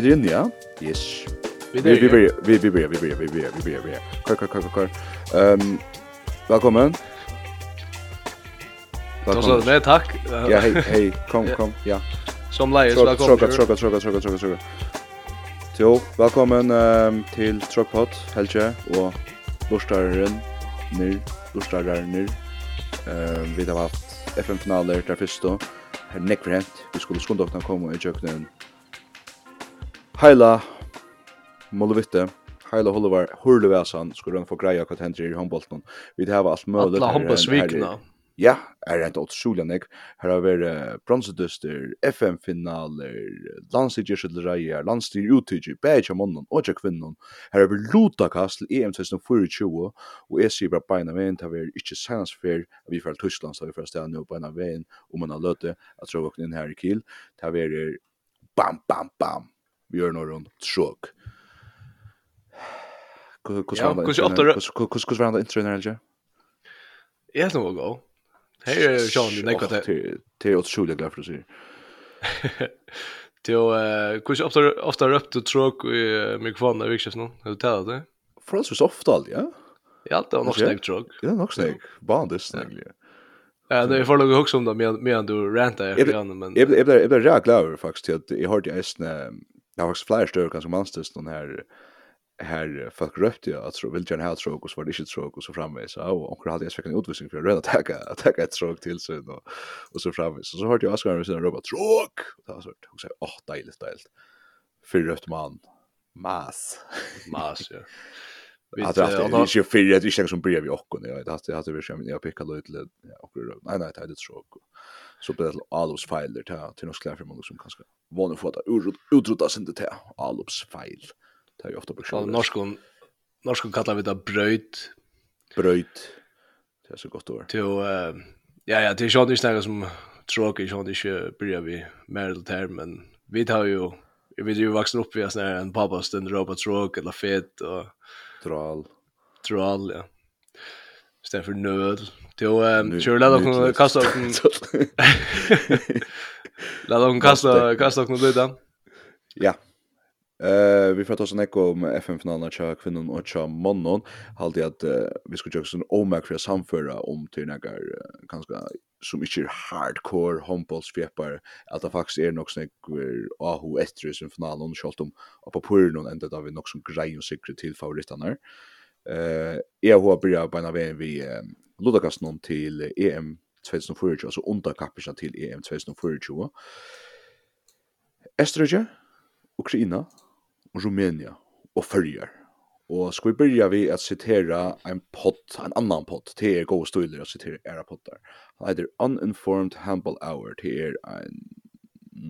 Vi er inne, ja? Yes. Vi vi vi vi vi vi vi vi vi vi vi vi Kar kar kar kar. Ehm Velkommen. Velkommen. Nei, takk. Ja, hei, hei. Kom, kom. Ja. Som leies, velkommen. Tråka, tråka, tråka, tråka, tråka, tråka. Jo, velkommen um, til Tråkpod, Helge, og Lorstaren, Nyr, Lorstaren, Nyr. Um, vi har haft FN-finaler der første. Her nekker hent. Vi skulle skundokna komme i kjøkkenen Heila Molovitte, Heila Holovar, Hurlevasan, skulle han få greia hva hender i håndbolten. Vi har alt mulig. Alla håndbollsvikna. Ja, er rent otroligt nek. Her har vært bronseduster, FM-finaler, landstidgjørsødlereier, landstidgjørsødlereier, bæg av mannen og tja kvinnen. Her har vært lotakast til EM 2024, og jeg sier bare beina veien, det har vært ikke senest før, vi fra Tyskland, så har vi fra stedet nå beina veien, og man har løte, at så våkne inn her i Kiel, det har vært bam, bam, bam, gör några runt sjok. Hur hur var det intro när jag? Jag vet nog gå. Hej är Sean det nekar det. Det är otroligt glad för att se. Till eh hur ofta ofta upp till tråk i mikrofonen i vikskiftet nu. Har du talat det? så ofta allt, ja. Ja, allt var nog snägt tråk. Det är nog snägg. Bandis snägg. Ja. Ja, det är för låg också om det med med du ranta efter honom men Jag blev jag blev rätt glad faktiskt att jag hörde ju en Jag har faktisk flera större kanske manstest den här här folk röpte jag att tro, vill gärna ha tråk, och så var det inte tråk, och så framvis, och onker hade jag svekket en utvisning för att røde å takke ett tråk till sig og, och så framvis. så så hörde jag Asgaren ved siden av tråk! Og det var sånn, och så åh, deilig, deilig. för rött man mas. Mas, ja. Att det är inte för det är känner som brev i och och jag hade hade vi skämt jag pickade ut lite och nej nej det är så så blir det allos fel där till till några för många som kanske vann få att utrota sin det här allos fel. det. Är ju ofta på norskon norskon kallar vi det bröd bröd det är så gott ord. Till ja ja det är ju inte som tråkigt jag inte brev i mer här men vi tar ju vi vet ju vuxna upp vi är sån här en pappa stund robot tråk eller fet och Dral. troll ja. Sten för nöd. Jo, ehm kör lada kon kasta kon. Lada kon kasta kasta kon lite. Ja. Eh vi får ta sån ekko om FM finalen cha någon och cha mannen hade att vi skulle ju sån omakra samföra om till några ganska som inte hardcore handbollsfjäppar att det faktiskt är något snäck ahu Estrus i finalen skalt om på puren och ända där vi något som grej och säkert till favoriterna. Eh jag har börjat på en av vi Ludakasten till EM 2024 alltså underkappelsen till EM 2024. Estrøyge, Ukraina, Rumænia og Førjar. Og skal vi börja vi at citera en pott, en annan pott, det er gode støyler å citera era pottar. Han heter Uninformed Handball Hour, det er en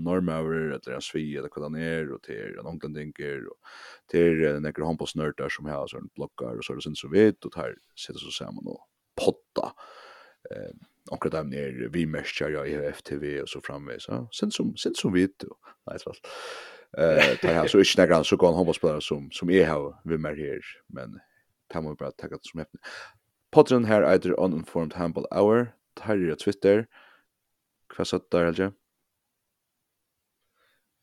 normaver, eller en svi, eller hva han er, og til er en onglandinker, og til er en ekker som har sånn blokkar, og så er det sin så vidt, og tar sitter så sammen og potta. Eh, akkurat dem er vi mestjar, ja, i FTV, og så framvis, ja, Sen som, sen som vidt, og nei, Eh, det här så är inte några så går handbollsspelare som som är här vi mer här, men kan man bara ta det som häftigt. Podden här är det uninformed handball hour. Tar Twitter. Vad sa där Helge?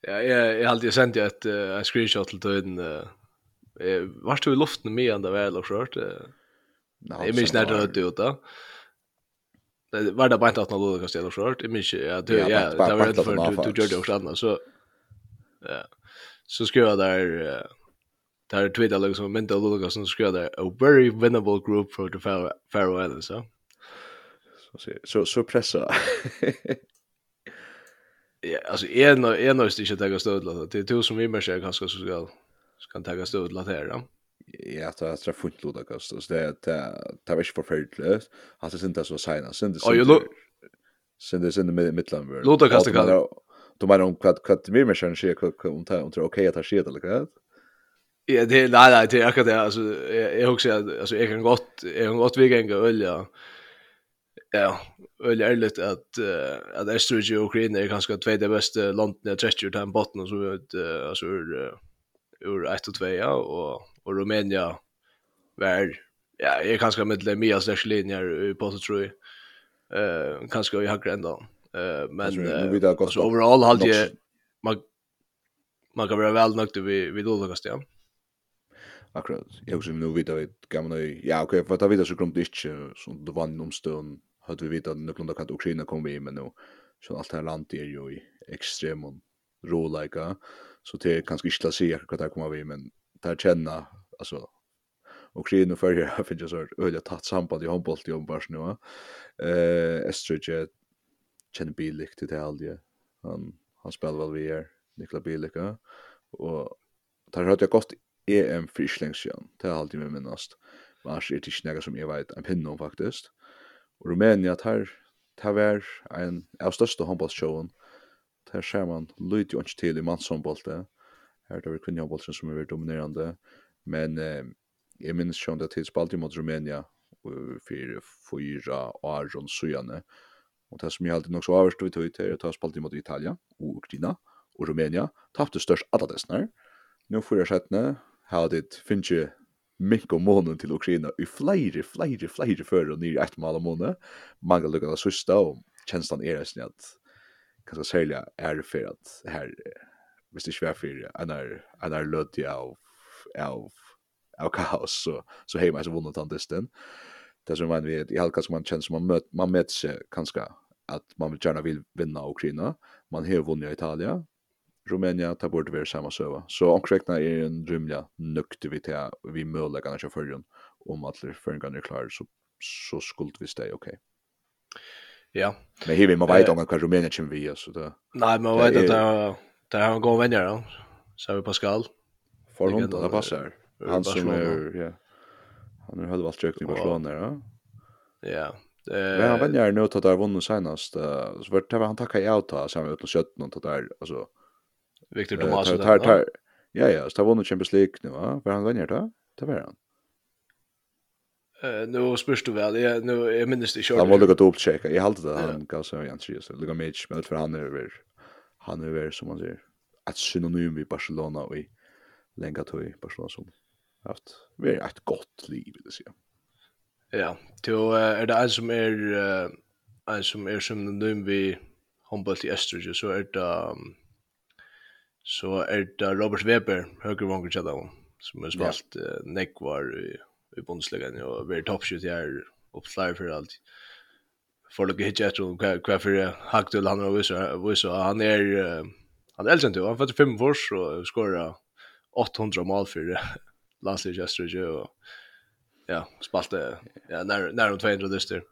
Ja, jag jag hade sänt jag ett en screenshot till den eh vart du i luften med ända väl och skört. Nej, men snart då det då. Det var det bara att någon låg och ställa skört. Jag minns ja, du, ja, det var det för du gjorde också annars så så skrev jag där där är liksom men då låter så skrev där a very winnable group for the Faroe Islands så så så så pressa ja alltså en en måste inte ta stöd det är två som vi mer kanske så ska ska ta stöd låt här då ja. Att det är fullt låda kost så det det det är inte förfärligt alltså det inte så sena sen det sen det sen det mittland låda kost Du menar om kvart kvart mer mer kanske om det om det okej att ha shit eller vad? Ja, det är nej nej det är akkurat det alltså jag jag också alltså jag kan gott jag kan gott vi gänga öl ja. Ja, öl är lite att att Österrike och Ukraina är ganska två det bästa länderna jag träffar där på botten och så alltså ur ur 1 och 2 ja och och Rumänien var ja, är ganska med det mer slash linjer på så tror jag. Eh kanske jag hackar ändå. Uh, men uh, alltså, overall hade jag man man kan vara väl nöjd vi då olika ställen. Akkurat. Jag också nu vet jag kan man ja okej för att jag så grumt inte så det var en omstund hade vi vetat någon kan Ukraina kom vi men nu så allt här landet är ju i extrem rålika så det är kanske inte att se vad det kommer vi men där känna alltså och kring för har finns ju så öliga tatt samband i handboll i ombars nu. Eh Estrige kjenner Bilik til det aldri. Han, han spiller vel vi er, Nikla Bilik. ja. Og der hørte jeg godt EM for ikke lengst siden, det er alltid med minnast. Men ellers er det ikke noe som jeg vet en pinne om faktisk. Og Rumænia, der, der var en av største håndballshowen. Der ser man lyd jo ikke til i mannshåndballte. Her er det kvinnehåndballsen som er dominerende. Men eh, jeg minns ikke om det er tidsballt i mot Rumænia for fyra år og søgjene. Og Og det som jeg alltid nok så avverst vi tog til, ta spalt imot Italia, og Ukraina, og Rumænia, tapte størst alle dessene. Nå fyrir settene, har det finnes mink om månen til Ukraina i flere, flere, flere før og nye ett mål om månen. Mange lukkene det søsta, og kjenslan er nesten at kanskje særlig er for at her, hvis det ikke var for en er, en er lødig av, av, av kaos, så, så heimer jeg så vunnet han distan. Uh, det som man vet i halka som man känner som man möt man möts kanske att man vill gärna vill vinna Ukraina man har vunnit Italien Rumänien tar bort det samma söva så omkräkna är en rymliga nuktivitet vi möjliga kanske följer om att förrän är klar så så skuld vi stay okej okay. Ja. Men hivi man vet om att Rumänien kommer vi, så det... Nei, man vet at det er en god venner, da. Så er vi Pascal. For hundra, det passar. Han som är, ja. Han har höll valt i Barcelona, ja. Ja. Eh, men han vänjer nu att där vunnit senast så vart det var han tackar jag ta samma ut och skött något där alltså Victor Tomas och där. Ja ja, så vunnit Champions League nu va. Var han vänjer då? Det var han. Eh nu spurs du väl. Jag nu jag minns det kört. Han ville gå upp och checka. Jag hållde det han gav så jag tror så. Mitch match men för han är han är som man säger ett synonym vid Barcelona och i länge tog i Barcelona som haft vi är ett gott liv vill säga. Ja, då är det en som är en som är som nu vi handboll i Österrike så är det så är det Robert Weber högervången chatta som har spalt ja. nekvar i, i Bundesliga och varit toppskytt här upp flyer för allt. För att hitta efter honom kvar för Hagdul han har visst han är han är äldre än du, han är 45 år och skorar 800 mål för landslagsgestor och ja, spalte ja, när när de 200 dyster.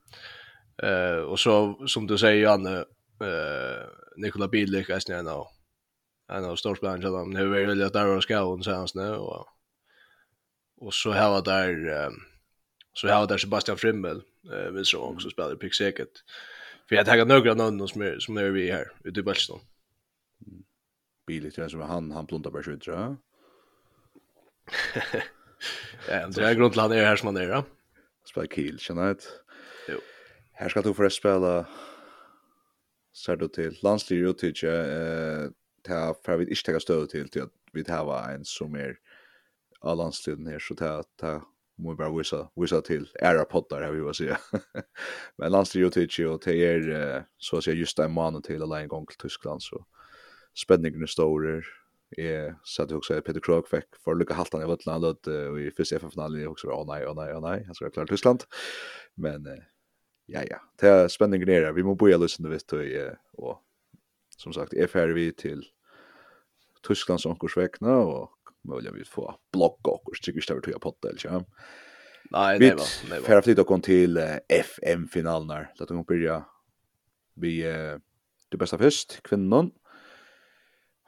Eh uh, och så som du säger Janne eh uh, Nikola Bidlik är snäll nu. Han har stor plan så de nu är väl att där ska hon han nu och och så har var där um, så har var där Sebastian Frimmel eh vill så också spelar pick säkert. För jag tackar några namn som är, som är vi här ute i Boston. Bilik, som han, han pluntar bara skjuter, ja? ja, det är grundland är här som man är då. Spela kill, känner jag. Jo. Här ska du förresten spela ser du till landsliga uttycke eh ta för vi inte ta stöd till till att vi tar en som är av landsliden här så ta ta må vi bara visa, visa till era poddar här vi vill säga. Men landsliga uttycke och det är så att säga just en månad till eller en gång till Tyskland så spänningen är stor Jeg satt og husker Peter Krog fikk for lukka haltan i vøtlen, och i første FF-finalen jeg husker, å nei, å nei, å nei, han skal klare Tyskland. Men ja, ja, det er spenningen nere, vi må bo i løsene, vet du, og som sagt, är ferdig vi til Tysklands omkursvekna, og mulig vi få blogg och sikkert større tog av potta, eller ikke, Nei, det var, det var. Färra flytta kom till FM-finalen här. Så att börja vi det bästa först, kvinnan.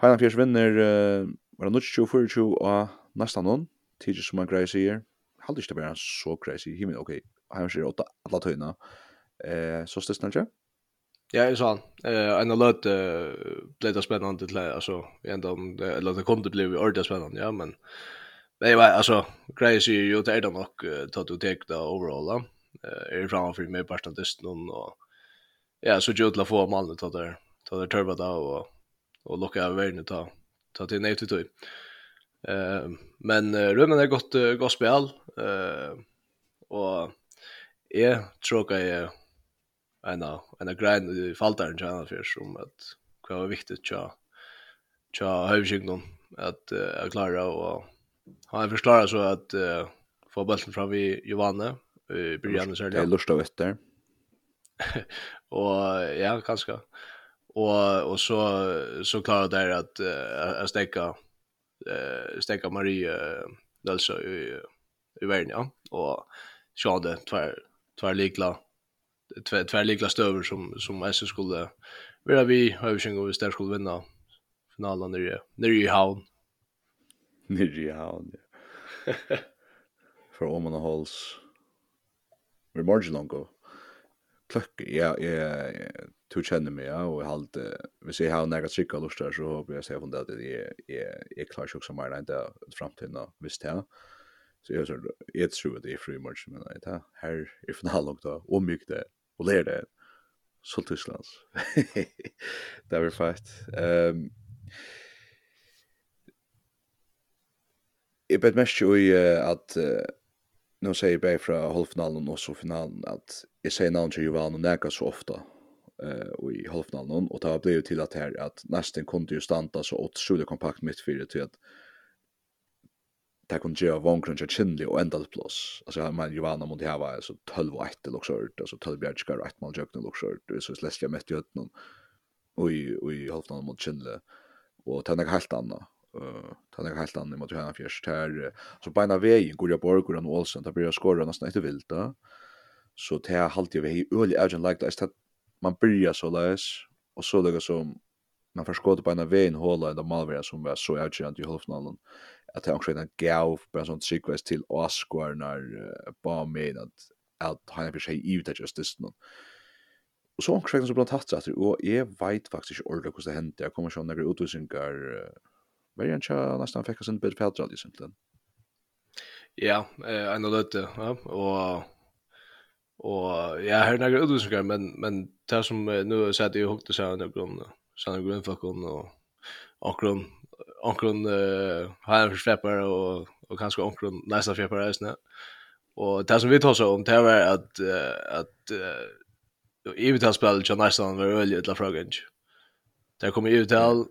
Heinan Fjers vinner uh, var det 24-24 av nästa någon. Tidje som han greier sier. Halde ikke det bare så greier sier. Himmel, ok, Heinan Fjers er åtta alla tøyna. Eh, så styrst han ikke? Ja, jeg sa han. Eh, en av løte ble det spennende til det, altså, enda om det, eller det kom til å bli ordentlig spennende, ja, men Nei, men altså, greier sier jo, det er det nok, tatt og tek det overall, da. Er framfor med parstantisten, og ja, så gjør det å få mannen, tatt det, tatt det tørvet av, og och locka över världen ta ta till nej till. Eh men uh, rummen är gott uh, gott spel eh och är tråkiga är en av en av grejen i faltaren tjänar för som att vad var viktigt tja tja hövsjukdom att uh, klara och han förklarar så att uh, få bollen fram vi Johanne i början så där. Det är lust av där. och ja, kanske och och så så klarar det att uh, att stäcka eh stäcka Marie alltså i i världen ja. Och skade tvär tvär likla tvär, tvär likla stöver som som SS skulle vara vi har ju sjungit att skulle vinna finalen nere nere i havn. Nere i havn ja. för om man hålls we're marginal go klöck ja jag tror känner mig ja og jeg halt vi ser hur några trickar lustar så hoppas jag ser från det jeg, jeg, jeg klarer ikke også mer enn det framtiden då visst här så jag så jeg tror at jeg det är free match men det här her i finalen då och mycket det og ler det så Tysklands. Det var fast Um, Jeg bet mest jo i uh, at nu säger jag bara från halvfinalen och så finalen att jag säger namn till Jovan och näka så ofta eh i halvfinalen och det har blivit till att här att nästan kunde ju stanta så åt skulle kompakt mittfyra till att det kunde göra vånggrund till Kindli och ända till plås. Alltså jag menar Jovan mot det här var alltså 12 och 1 eller så alltså 12 bjärtskar och 1 mål jökna eller så det är så släskiga mätt i hötnen och i, halvfinalen mot Kindli och det är helt annat uh, han är helt annorlunda mot Johanna Fjärs här så på ena vägen går jag Borg och Olsen där blir skåra nästan inte vilt då så det här halt jag vi öl agent like det att man börjar så läs och så lägger som man får förskåter på ena vägen hålla där Malvera som var så agent i halvfinalen att det också en gav på en sån sequence till Oscar när bara med att att han är sig ut att just det Og så omkring så blant hatt etter, og jeg vet faktisk ikke ordet hvordan det hendte. Jeg kommer sånn noen utvisninger Varian tja nästan fick oss en bit färdral ju simpelthen. Ja, eh en löte, ja, och och ja, här några utvisningar men men det som nu så att jag hukte så här några om så några grundfuckon och ankron ankron eh här försläppare och och kanske ankron nästa försläppare sen. Och det som vi tar så om det var att att eh i spel John Nice var öliga utla frågan. Där kommer ju till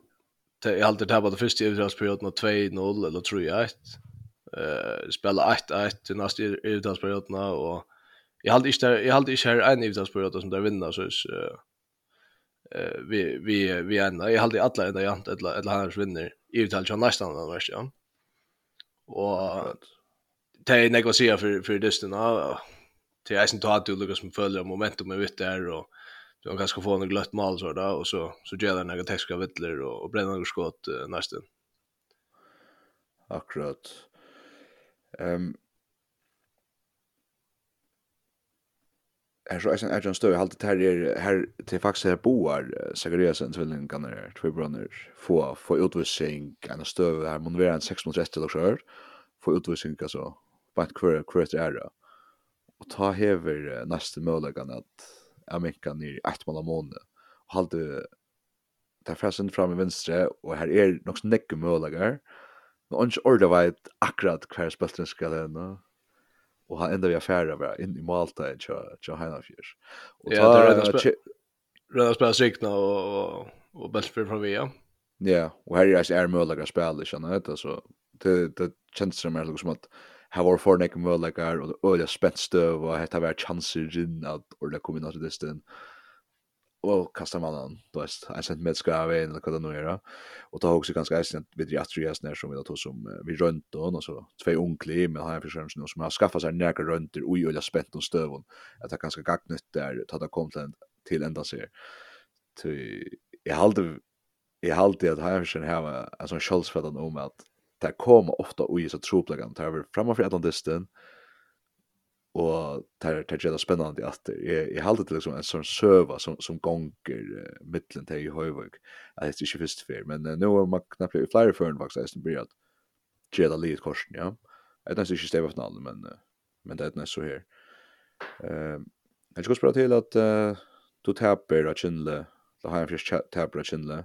jag har alltid tappat det första övertalsperioden 2-0 eller 3-1. Eh spela 1-1 i nästa övertalsperioden och jag hade inte jag hade inte här en övertalsperiod som där vinner så eh vi vi vi ända jag hade alla ända jant eller eller han vinner i övertal så nästan den värsta. Ja. Och det är negocia för för dysten av till jag syns att du Lucas som följer momentum med vitt där och du kan kanske få en glött mål så där och så så gör det några textiska vittler och, och bränner några skott uh, nästan. Akkurat. Ehm um, Här så är det en större halt här är här till faktiskt här boar Zachariasen tvillingarna där två bröder få få utvisning en större här man vill en 630 eller så få utvisning alltså vart kvar kvar är det. Och ta hever nästa möjligheten att Amerika nere i ett mål av måned. Og halte det fæsen fram i venstre, og her er nok sånn nekke mølager. Men han ikke ordet vet akkurat hver spølten skal henne. Och han enda vi affärer var in i Malta i Tja Heinafjers. Ja, det er rødda spela sikna och, och, og, og från via. Ja, och här är det er mølager spel ikke sant? Så det, det känns som er som at här var för några möjligheter och öliga spänstö och har var chanser in att ordla komma in i distan og kasta mannen då är jag sent med ska vi eller vad det nu är och ta också ganska sent vid Jastrias när som vi då som vi runt och och så två onkli men han försöker nu som har skaffat sig nära runt och ju öliga spänt och stövon att det ganska gagnut där ta det kom till till ända sig till jag hade jag hade att han försöker ha en sån sköldsfädan om att det kommer ofta ui så troplegan det er framför distan, og det er det spennande spennende at jeg, jeg halde til liksom en sånn søva som, som gonger uh, mittlen til i Høyvøk det er ikke fyrst fyr men uh, nå er man knappt i flere føren faktisk jeg blir at gjeda livet korsen ja jeg er ikke stevet navnet men uh, men det er nesten så her. Uh, jeg skal spørre til at uh, du taper av kjennle da har jeg fyrst taper av kjennle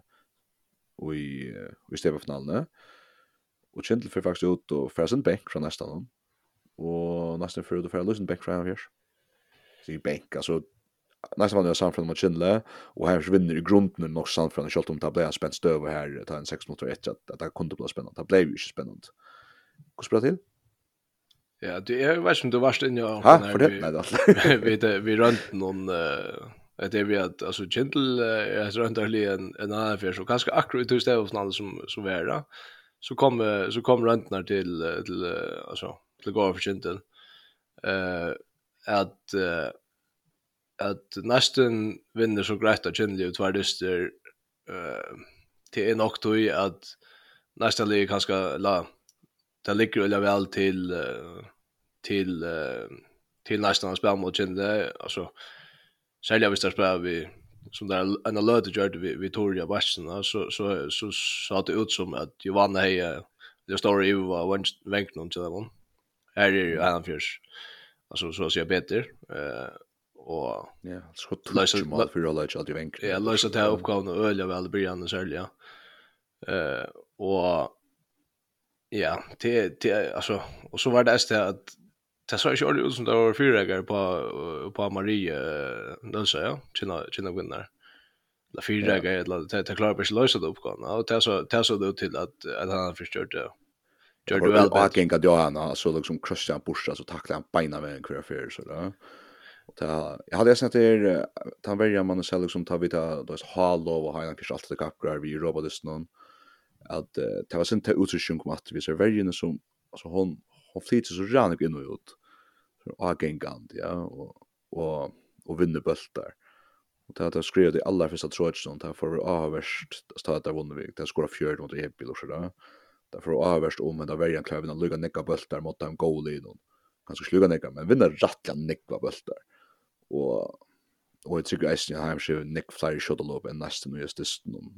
og i, uh, i stevet navnet Og Kjendel fyrir faktisk ut og fyrir sin bank fra nästan hon. Og nästan fyrir ut og fyrir lusen bänk fra henne. Så i bänk, altså nästan vann jag samfran mot Kjendel og här vinner i grunden nok samfran kjolt om det ble en spennt støv her ta en 6 motor 1, at det kunne bli spennende. Det ble jo ikke spennende. Hvordan bra til? Ja, du är jo som du varst inne og... Ja, for det? Nei, det Vi, vi rønt noen... Uh, det är vi att alltså Gentle är så runt där en en annan för så kanske akkurat du det av som som vara så kom så kom röntnar till till alltså till gå för synten. Eh att att nästan vinner så grejt att känna ut var det eh till en och då att nästa lag kanske la det ligger väl väl till till till nästa spel mot Kinde alltså sälja vi står spel vi som där en alert gjorde vi vi tog ju vassen så så så sa det ut som att Johanna hej det står ju var vänkt någon till dem. Här är ju han förs. Alltså så ser bättre eh och ja så lösa mal för alla att jag vänkt. Ja lösa det här uppgåvan och öliga väl Brian så ja. Eh och ja, det det alltså och så var det att Det så ikke ordentlig ut som det var fyrreger på, på Marie Lønse, ja, kina, kina kvinner. Eller fyrreger, ja. eller det, det klarer bare ikke løse det oppgående. Og det så, det så det ut til at, at han forstørte det. Gör du väl att gänga då han så liksom krossa han borsa så tacklar han beina med en kvar för så då. Ta jag hade sett det han väljer man så liksom tar vi ta då så hall och han kanske alltid kappgrar vi robot det någon att det var sent utrustning kom att vi så väljer som alltså hon hon flyter så ran upp in och ut avgängande ja og, og, og vinner bøltar. Og det er skrevet i aller første alla första trådstånd där för avvärst stad där vinner vi. Där skora fjørt mot Ebil och sådär. Där för avvärst om men där väljer klöven att lugga nekka bøltar mot dem goal i noen, Kanske sluga nekka, men vinner rattla nicka bultar. Och och jag tycker att jag har ju nick flyer shot a lob and nästan just det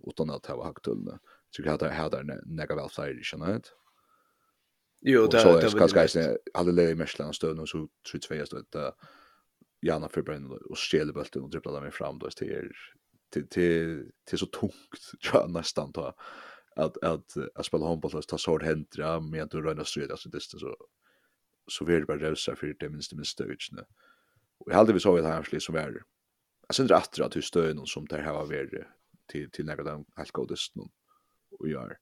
utan att ha hackt till. Tycker att jag hade några väl flyer i Jo, det är det. Kanske hade alla i Michelin och stöd och så tror två stöd där Jana Fibren och stjäla bulten och dribbla dem fram då till till till till så tungt tror jag nästan ta att att att spela handboll och ta sård händra med att röna rör stryd alltså det så så vill det bara rösa för det minst med stöd nu. Och jag hade vi så att här skulle som är jag syns rätt att hur stöd någon som där här var värre till till några den helt godast någon och gör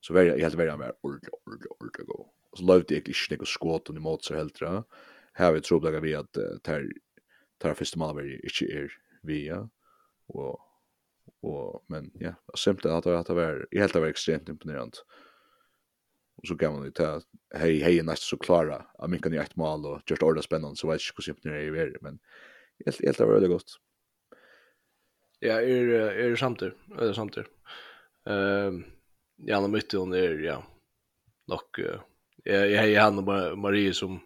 så var jag helt väl han var ordentligt ordentligt ordentligt så lovde jeg ikke noe skåten imot seg helt da. Her vi tror vi at uh, ter, ter første malver ikke er ja. og, og, men ja, simpelt at det, at det var, jeg helt var ekstremt imponerende. Og så gav man det til hei, hei, næst så klara, at minkan i ett mal, og gjørst ordet spennende, så vet jeg ikke hvordan imponerende jeg er, men helt, helt det var veldig godt. Ja, er, er samtidig, er samtidig. Uh, ja, nå mytte hun er, ja, nok, uh, jag jag har han och Marie som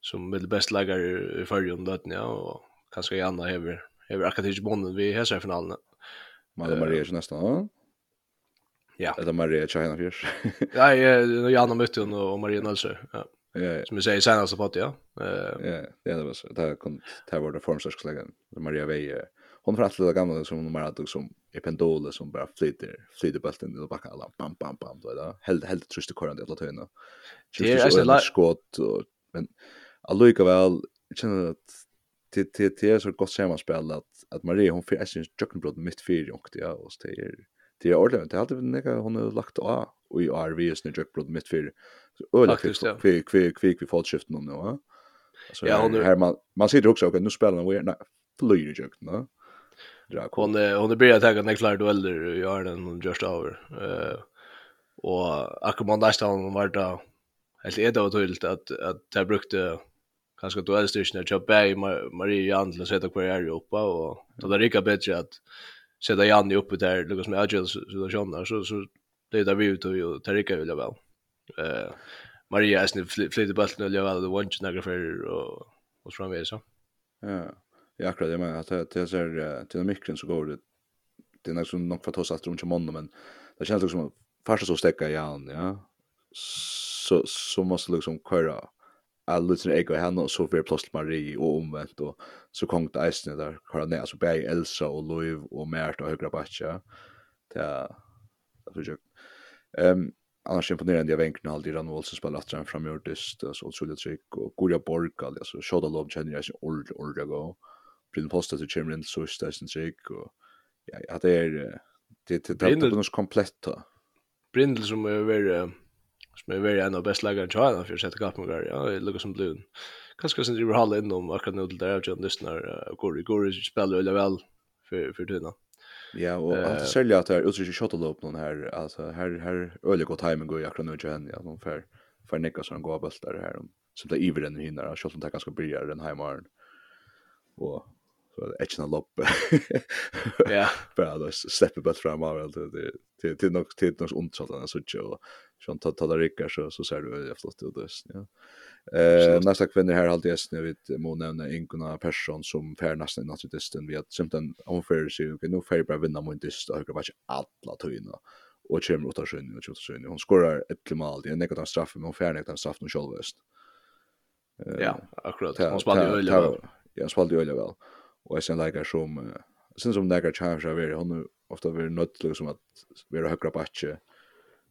som är det bästa lagare i om löten ja och kanske Anna över över akademisk bonden vi här i finalen. Men Marie är nästan va? Ja. är Marie är China Fish. Nej, jag Anna mött hon och Marie Nilsson. Ja. Ja. Som vi säger senast på det ja. Eh. Ja, det var så. Där kom det var det formstarkslägen. Maria Veje hon får alltid gamla som hon har som i pendole som bara flyter flyter bulten i backa alla bam bam bam då där helt helt trust det korrande alla töna det är så lätt skott och men alluka väl känner att det det det är så gott schema spel att att Marie hon för essens jockeybrod mitt fyra och det och det är det är ordentligt det hade väl hon har lagt av och i RVs nu jockeybrod mitt fyra öle kvick kvick kvick vi fått skiften nu va Ja, hon, här man man sitter också och nu spelar man vi nej flyger ju jukt, va? drak. Hon hon börjar ta en klar dueller och gör den just över. Eh och akkommodation var då helt är det tydligt att att det brukte kanske duellstyrkan att jobba i Maria till att sätta kvar här uppe och då det rika bättre att sätta Janne uppe där Lucas med Agile situation där så så det där vi ut och Tarika vill jag väl. Eh Maria är snitt flyter bollen och jag väl det vann några för och och framväs så. Ja. Ja, akkurat det men att det är så till mikren så går det det är nästan nok för å ta seg rundt om men det känns liksom først första så stäcka i ja. Så så måste liksom köra all liten og henne og så blir plötsligt Marie och omvendt, och så kom det isen där köra ner så bär Elsa og Louis och Mert och högra backa. Det alltså ehm annars imponerande jag vänker alltid Rann Olsen spelar att fram framgjort det så otroligt trick och Gorja Borg alltså shot alone känner jag så old old ago. Bryn Posta til Chamberlain så är det sen trick och ja att det är det det det är något komplett Brindel som är väl som är väl en av bästa lagarna tror jag för sätta kapp med ja det lukar som blun kanske sen driver hallen inom akkurat nu där jag just lyssnar går går spelar eller väl för för tunna Ja, och uh, att sälja att det är utrikes shotlopp någon här alltså här här öliga god timing går jag kan nu igen ja någon för för Nick som går bultar här om som det iver den hinner och shotten tar ganska bra den här morgon. Och så det är inte en lopp. Ja. Bara då släpper bara fram av det det till till något till något undersåtande så tjå och sånt tar tar rycker så så ser du ju flott då det ja. Eh nästa kvinna här alltid är snö vid må nämna Ingona person som fär nästan naturligtvis den vi att symptom unfair sig okej nu fair bara vinna mot det och bara alla tojna och kommer åt sjön och tjuta sjön hon skorar ett mål det är något av straffen men hon färnar utan straff nu självöst. Ja, akkurat. Hon spelade ju öliga. Ja, spelade ju öliga väl og jeg sen leikar som jeg sen som leikar Chaves har vært hon ofta vært nødt til liksom at være høyre bakke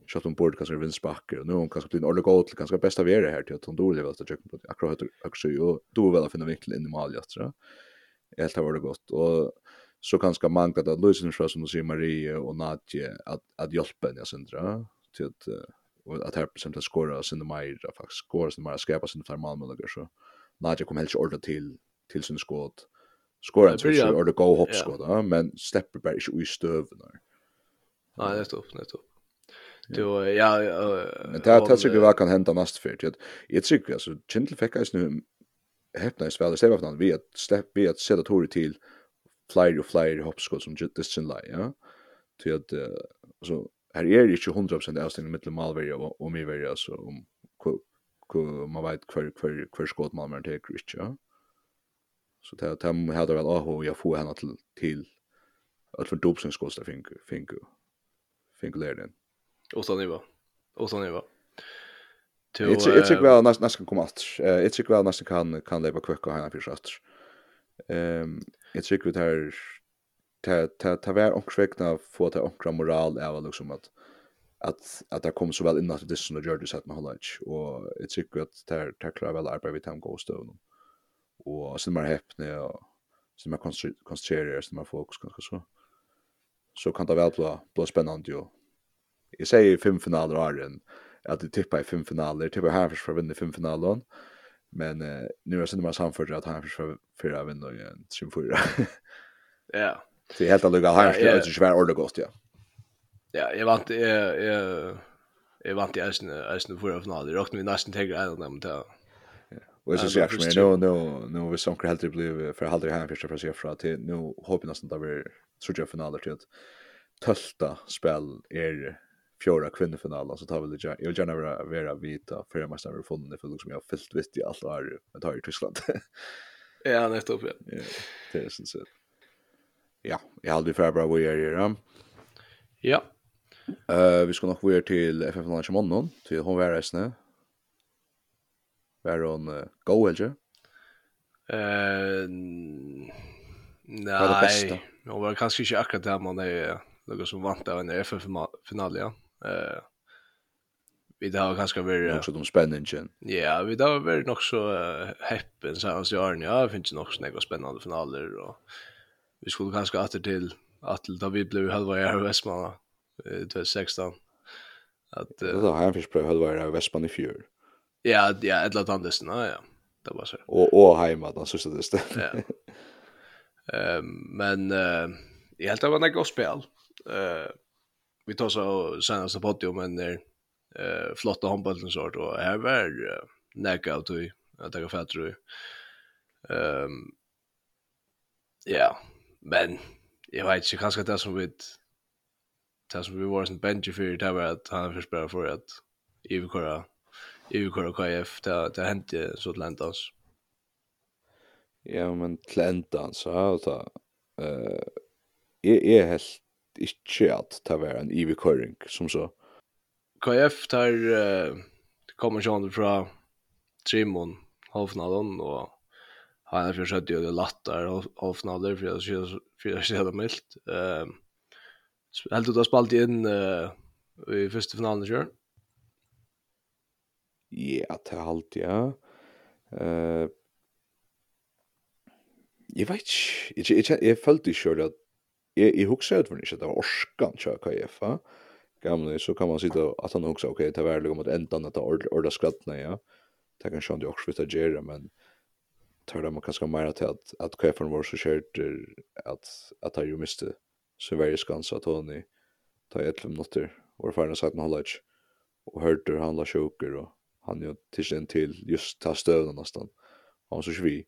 Shot on board kanskje vinstbacker och nu hon kanske blir en ordentlig god til kanskje best av være her til at hon dårlig vel til kjøkken akkurat høyre ju då väl att finna vinkel in i mål tror jag helt har varit gott och så kanske manka att løsning fra som du säger Marie och Nadje att, att hjälpa henne sindra til at och att här som att skåra sindra mer faktiskt skåra sindra meir skapa fler meir så Nadje kom helst ordentlig til til sin skåd skora en pitcher or the go hop hopp skåda men stepper bara ikke i stöven där. Nej, det är upp, det är upp. Då ja, men det det tycker jag kan hända nästa fyrt att jag tycker alltså Gentle fick ju nu häpna i Sverige stäva från vi att släppa vi att sätta Tori till flyer och flyer skot som just this in line, ja. Till att så här är det inte 100% avstängning mellan Malveria och Miveria så om ku ku man vet kvar kvar kvar skott Malmer tar kryss, ja. Så det det hade väl och jag får henne till till att för dopsen skosta fink fink fink lärden. Och så nivå. Och så nivå. Till It's it's like väl nästan nästan komma att. It's tycker väl nästan kan kan leva kvicka här för att. Ehm it's tycker det här ta ta ta vara och skräckna få ta och moral är väl liksom att att att det kom så väl in att det som det gjorde så att man håller och jag tycker att det här tacklar väl arbetet vid Tom Ghost stå och sen mer häpne och sen mer koncentrerar sen mer fokus kanske så. Så kan det väl bli bli spännande ju jag säger fem finaler har en att det tippar i fem finaler tippar här för att vinna fem finaler men eh, nu är det man samfört att han för för att vinna en trim fyra ja. Det är helt alldeles här det är svär ordet gott ja. Ja jag vant jag jag vant i Eisen Eisen för finalen jag räknar vi nästan en av dem det Och jag är reaction nu nu nu vi som kan helt bli för halda här första för sig från till nu hoppas nästan att vi tror jag finaler till tölta spel är fjärde kvinnofinalen så tar vi det jag gärna vara vara vita för jag måste ha funnit för liksom jag har fyllt visst i alla är jag tar i Tyskland. ja, nettopp. Ja, det är så. Ja, jag hade för bra vad är ju. Ja. Eh vi ska nog gå till FF Lunch imorgon till hon var resne Var hon uh, go eller? Eh nej. Hon var kanske inte akkurat där man är något som vant av en FF-final, ja. Eh vi har ganska varit också de spänningen. Ja, vi har varit nog så happen så att jag ja, det nog så några spännande finaler och vi skulle kanske atter til, att då vi blev halva i Västmanna 2016. Att det har han fick pröva halva i Västmanna i fjör. Ja, ja, ett lat andes, ja, ja. Det var så. Och och hemma då så det. Ja. Ehm men eh jag helt av gott spel. Eh vi tar så senaste podd men en eh flotta handbollen sort och här var knockout och att ta fatt tror jag. Ehm ja, men jag vet inte kanske det som vi det som vi var sen bench för det var att han förspelade för att överkora i Ukora KF, det, det hände så till ändans. Ja, men til ändans, ja, det uh, är, är helt inte att ta var en IVK-ring, som så. KF tar, uh, kommer sånt från Trimon, Hofnaden, och han är försökt göra det lättare Hofnaden, för jag ser det milt. Uh, Helt ut av spalt in uh, i första finalen, kjøren. Ja, det er alt, ja. Uh, jeg vet ikke, jeg, jeg, jeg, følte ikke at jeg, jeg husker at det var orskan til KF, ja. Gamle, så kan man sitte at han husker, ok, det er veldig om at enda at det er ordet skrattene, ja. Det kan skjønne det også vidt å gjøre, men tar det man kanskje mer til at, at KF-en var så kjørt at, at han jo miste så veldig skans skansa Tony, ta i eller minutter, og ferdig sagt med Hollage, og hørte han la sjoker, og han jo till til just ta stöden nästan. Han så svi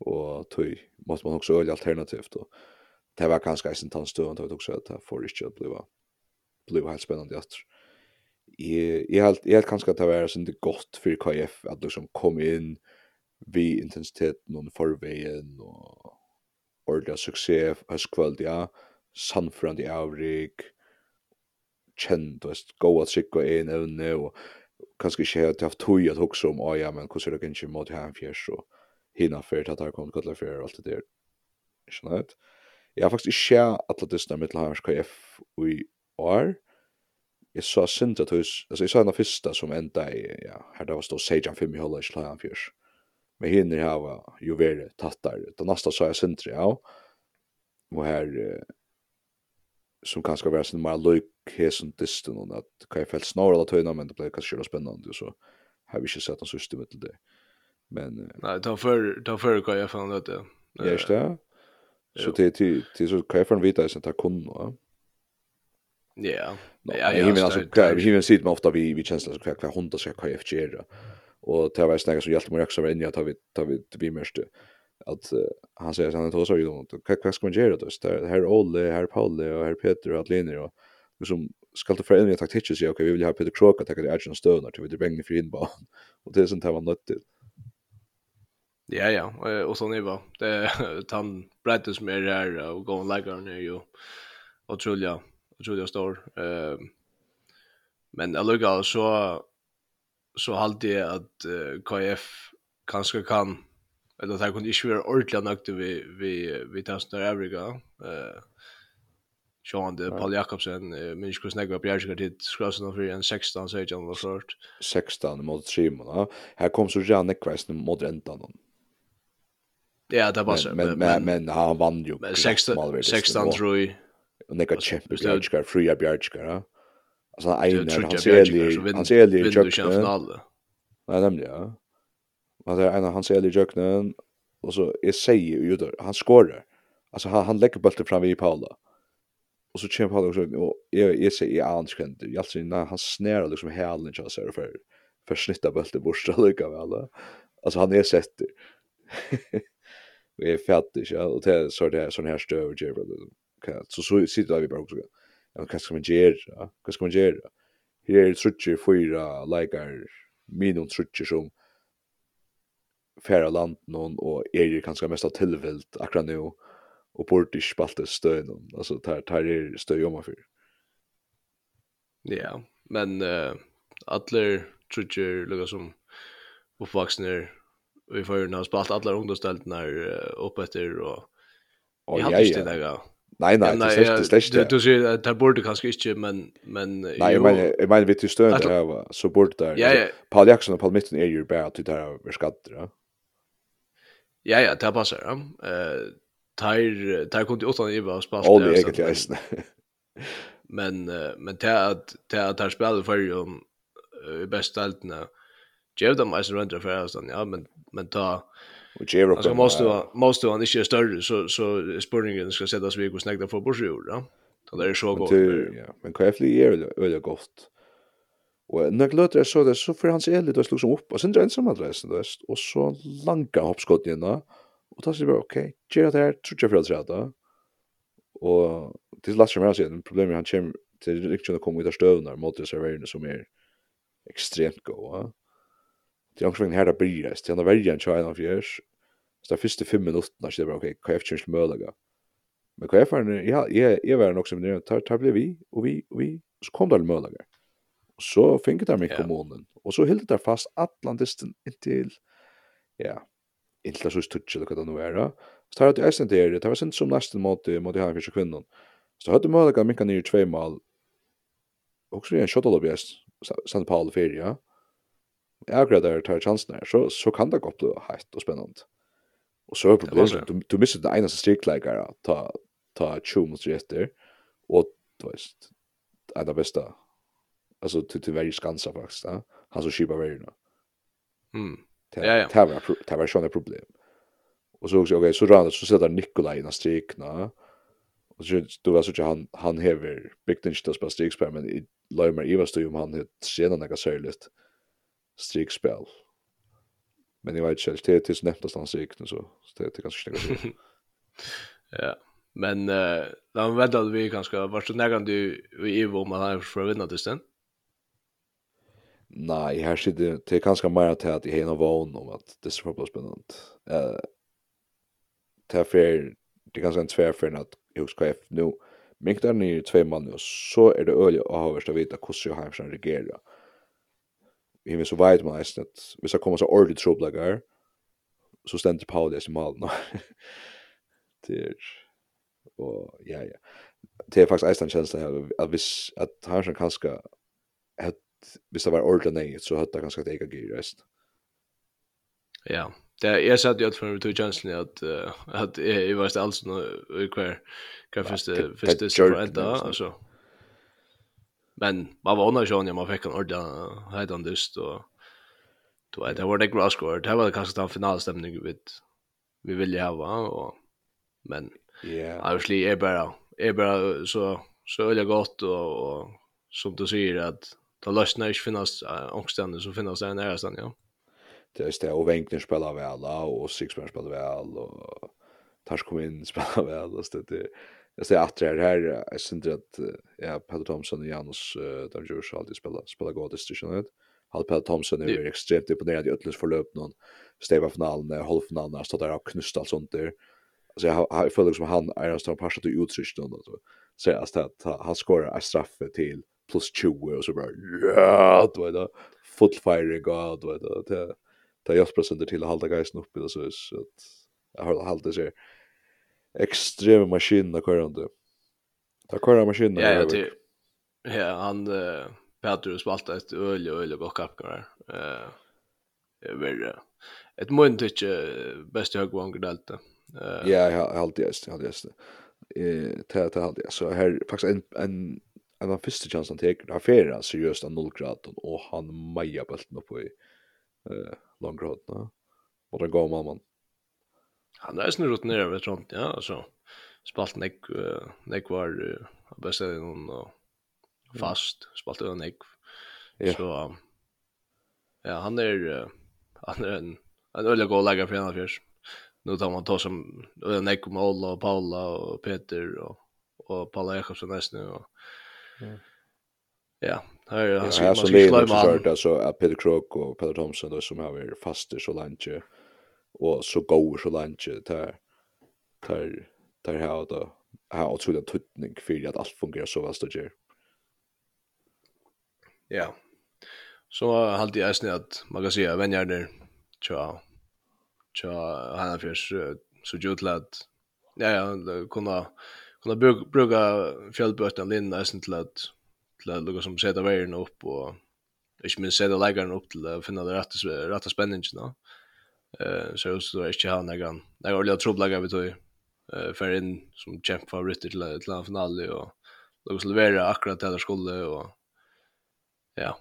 og tog måste man også öliga alternativt då. Det var kanskje en tant stöd då også att det får inte att bli blev helt spännande att jag jag helt jag kanske att det var så det godt for KF att liksom komma inn vi intensiteten någon förvägen og ordla suksess as kvalitet ja San Fran i Avrik känd och gå att skicka in även nu kanskje ikke har haft tog at også om, oh, ja, men hvordan er det ikke mot her en fjers, og hinna fyrt at her kom kallar fyrt og alt det der. Ikke nødt. Jeg har faktisk ikke alle disse mitt her KF og i år. Jeg sa sint at hos, altså jeg sa en av fyrsta som enda i, ja, her det var stå Sejan 5 i holdet, i la han fjers. Men hinner her var jo veri tattar. Da nasta sa jeg sint, ja, og her, som kan ska vara sin mer lök hesen distan och att kan jag fällt snarare att höjna men det blir kanske köra spännande och så har vi inte sett någon system till det. Men nej, ta för ta för kan jag fan det. Ja, just det. Så det till till så kan jag fan vita sen ta kun va. Ja. Ja, jag menar så kan vi ser det ofta vi vi känns det kvar hundar ska kan jag göra. Och det var snäga så hjälpte mig också in jag tar vi tar vi det blir mest att uh, han säger han tar så ju då vad vad ska man göra då så här Olle här Palle och här Peter och Adeline och liksom ska det förändra taktiken så okej vi vill ha Peter Krok att ta det action Stone till vi bänger för in bara och det är sånt här man nött till Ja ja och så ni var det han bredde som är där och gå och lägga ner ju och Julia och står eh men alluga så så hade jag att KF kanske kan eller det kunde ikke være ordentlig nøkte vi, vi, vi tar oss der Afrika. Uh, Sean de Paul Jakobsen, uh, minns hvordan jeg var bjergsikker tid, skrev seg for en 16, så jag var først. 16 mot 3 men här kom så Janne Kvesten mot Rentan. Ja, det var så. men, men, men, men han vann ju. 16, 16 tror jag. Och nekka kjempe bjergsikker, fria bjergsikker, ja. Altså han egnar, han ser lige, han ser lige i kjøkkenet. Nei, nemlig, ja han är en av hans äldre jöknen och så är säger ju då han skorar. Alltså han han lägger bollen fram i Paula. Och så kör Paula också och jag jag säger jag annars kan. Jag ser när han snärar liksom hälen så här för för snitta bollen bort så lika väl. Alltså han är sett. Vi är fattig ja och det så det sån här stöv ger Kan så så sitter vi bara också. Ja, vad ska man göra? Vad ska man göra? Här är det trutcher fyra likar minimum trutcher som færa land någon och är ju kanske mest av tillvilt akkurat nu och bort i spaltet stöd någon alltså tar tar er stöd om man för. Ja, men uh, alla trutjer lukar som uppvaxna vi får ju nå spalt alla ungdomsdeltarna upp efter och Och jag visste det där. Nej nej, det är det släckte. Du du ser det borde kanske inte men men Nej, men jag menar vi till stöd där så burde det... Ja, ja. Paul Jackson och Paul Mitten är ju bara till där vi ska dra. Ja, ja, det passar. Ja. Eh, tar tar kunde åtta i bara spalt. Ja, det är egentligen. Men men det att det att tar spel för ju i bästa altna. Ger dem alltså runt för oss ja, men men ta och ger upp. Alltså måste måste han inte större så så spurningen ska sättas vi går snäggt för bordsjord, ja. Så det är så gott. Ja, men Kefli är väl gott. Og når jeg løter så det, så får hans og slår som opp, og sindra ensam adressen, du og så langa hoppskotten inna, og ta seg bare, ok, gjør det her, tror jeg for adressa da, og det til last kjemmer hans igjen, problemet er han kommer til riktkjønn å komme ut av støvene, mot det serverene som er ekstremt gode. Det er omkring her da bryr jeg, til han har verjan tja enn fjers, så det er første fem minutter, så det er bare, ok, hva er kjønns mølaga? Men hva er farin, ja, jeg var nok som det, tar ble vi, og vi, og vi, så kom det mølaga. Og så finket de i kommunen. Og så hilde de fast atlantisten inntil, ja, inntil så stutsi eller hva det nå er. Så tar jeg til eisen der, det var sint som nesten mot mot her fyrst kvinnon. Så hadde møllega minka nir tvei mal, også i en shotolobjest, San Paolo 4, ja. Jeg der tar chansen her, så, så kan det godt bli heitt og spennende. Og så er problemet, du, du misser den eneste strikleikere, ta, ta 20 mot etter, og du vet, en av beste alltså till till varje skansa faktiskt ja. Han så skipar varje nu mm ja ja. det var det var såna problem. Och så också okej så rann så sätter Nikolaj in strikna och så då var så att han han häver byggt det på strikspel men i Leimer Eva stod ju om han hade sedan några sörligt strikspel men jag vet inte det är tills nästa stans riktigt så. Det är ganska snyggt ja men eh uh, då vet att vi kanske vart så nära du i Evo om han har förvinnat det sen Nei, her sitter det kanskje mer til at jeg har noen vågen om at det er så spennende. Uh, det er fer, det er kanskje en tverfer at jeg husker jeg nå, men ikke der nye tve mann, og så er det øye å ha vært å vite hvordan jeg har vært regerer. Vi vil så veit man eisen at hvis jeg kommer så ordentlig troblegger, så stender på i malen. det er, og ja, ja. Det er faktisk eisen kjensla her, at hvis, at han som kanskje, at hvis det var ordentlig nøyet, så hadde det kanskje et eget gyr resten. Ja, det är jag satt ju att för mig tog chansen att att jag var alltså nu kvar kan först först för ända alltså. Men man var under sjön man fick en ordla hedan dust och då det var det grass score. Det var kanske den finalstämning vi vi ville ha va och men ja, obviously är bara är bara så så öliga gott och, och som du säger att då lösnar ich finnas angstande så finnas det en ära ja. Det är det och Wenkner spelar väl och Sixman spelar väl och Tars kom in spelar väl och det det jag ser att det här jag syns att ja Peter Thompson och Janus där ju så alltid spelar spelar god distribution Hade Hal Peter Thompson är extremt imponerad i Ötlands förlöp någon stäva finalen halvfinalen har stått där och knust allt sånt där. Alltså jag har jag följer liksom han är en stor passat till utsikt då så. Så att han skorar en straff till plus 20 och så bara ja då är det full fire god du vet det det jag presenterar till hålla geisen uppe i så så att jag har halda sig extrema maskiner körande. Ta köra maskiner. Ja, det ja han eh Petrus spalta ett öl och öl och kapkar. Eh är väl ett mun tycke bästa jag gånger delt. Eh Ja, jag har alltid jag har alltid. Eh ta ta alltid. Så här faktiskt en en en av første chansen han teker, han ferer han seriøst av 0 graden, og han meia bulten oppe i uh, langgraden, og det gav mamman. Han er snill rutinerer ved Trond, ja, altså, spalt nek, nek var uh, best av noen, og fast, spalt av nek, yeah. så, um, ja, han er, uh, han er en, en øyelig god lager for en av fjørs. Nu tar man ta som Nek om Ola og Paula og Peter og, og Paula Jakobsen nesten og Ja, här är han ska slå man. Alltså att Peter Krok och Peter Thompson då som har varit faster så länge och så går så länge där där där har då har otroligt tutning för att allt fungerar så väl det gör. Ja. Så har jag snärt att man kan säga vänner där. Tja. Tja, han har för så gjort lätt. Ja, ja, kunna kunna bruka, bruka fjällbötan linna nästan till att till att lukka som sätta vägen upp och ich minst sätta läggaren upp till att finna det rätta, rätta spänningen. då. Eh, så jag skulle inte ha någon, någon ordentlig trubbläggare vi tog för in som champ favorit till, till en final och lukka så leverera akkurat det där skulle och ja.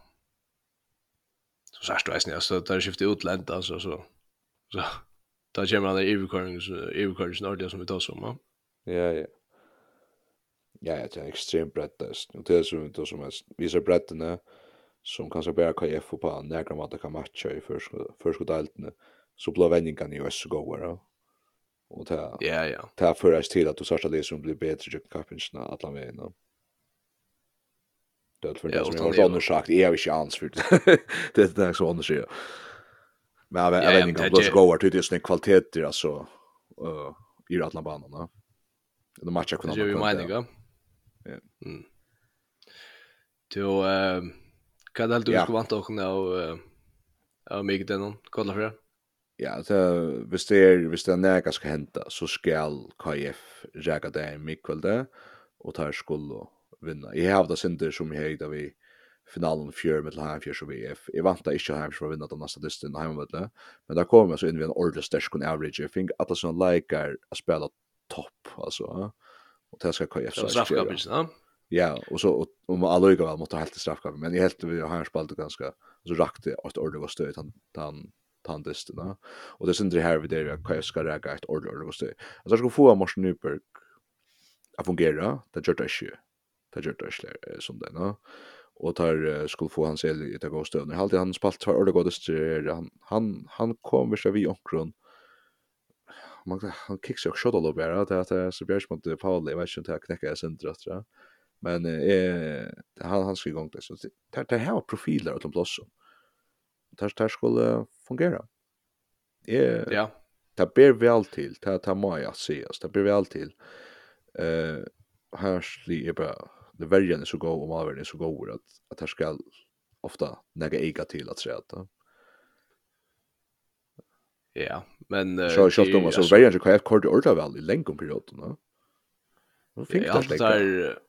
Så särskilt vet ni, alltså där skiftet utlänt alltså så så Då kommer han i överkörningen, överkörningen ordentligt som vi tar som. Ja, ja. ja ja, det er en ekstrem breddest. Og det er som då som visar breddene, som kanskje bare kan jeg få på nærkere måte kan matcha i førskoddeltene, så blir vendingene jo også gode, Og det er, ja, ja. det er først til at du sørste det som blir bedre til kappingsene at alle veien. Det er for det som jeg har undersagt, jeg har ikke ans det. Er det som undersøker. Men jeg vet ikke om det er så gode, det er sånne kvaliteter, altså, i ratlabanene. Det matcher hverandre. Det gjør jo meningen, ja. Ja. Mm. Eh kan det du skulle vänta och eh av mig den någon kolla för det. Ja, så visst det är visst det när ska hämta så skall KF jaga det i Mikkelda och tar skulle vinna. Jag har det synder som jag hade vi finalen fjör med Lahn fjör så vi jag vant att inte ha för att vinna den nästa dysten hemma Men där kommer så in vi en ordentlig stärsken average. Jag fick att det sån likar att spela topp alltså och det ska köra så straffkampis ja ja och så om alla gick väl mot helt straffkamp men i helt vi har spalt ganska så rakt det att ordet var stöd han han tandisten va. och det syndre här vid det jag ska räga ett ordet ordet var stöd alltså ska få Mars Nyberg att fungera det gör det inte det gör det som det va. och tar skulle få han el i det går stöd nu han spalt för ordet går det han. Han han kommer så vi omkring man han kicks och shot all bara att att så björs mot Paul jag vet inte att knäcka centrum sönder att tror men eh han han ska igång det så det där har profiler åt blåsen där där skulle fungera. Eh ja. det ber väl till. Det tar man jag se det ber väl till. Eh härsli är bara det värjan är så god och malvärjan är så god att att det ska ofta näga ega till att säga att Ja, Men uh, så så då så vägen så kan jag kort orda väl i längre perioden va. Vad fint det där.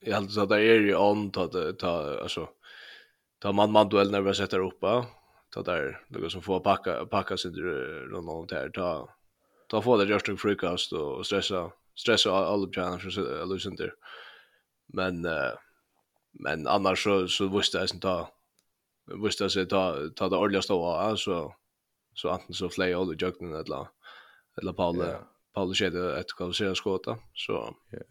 Jag hade så där är ju on ta ta alltså ta man man duell när vi sätter upp ta där något som får packa packa sig runt om där ta ta få det just en frukost och stressa stressa all the för att lösa där. Men uh, men annars så så visste jag inte ta visste jag ta ta det ordliga stå alltså så antingen så flög Olle Jöknen eller, eller Paul, yeah. Paul Kjede ett kvalificerat skott Så. Yeah.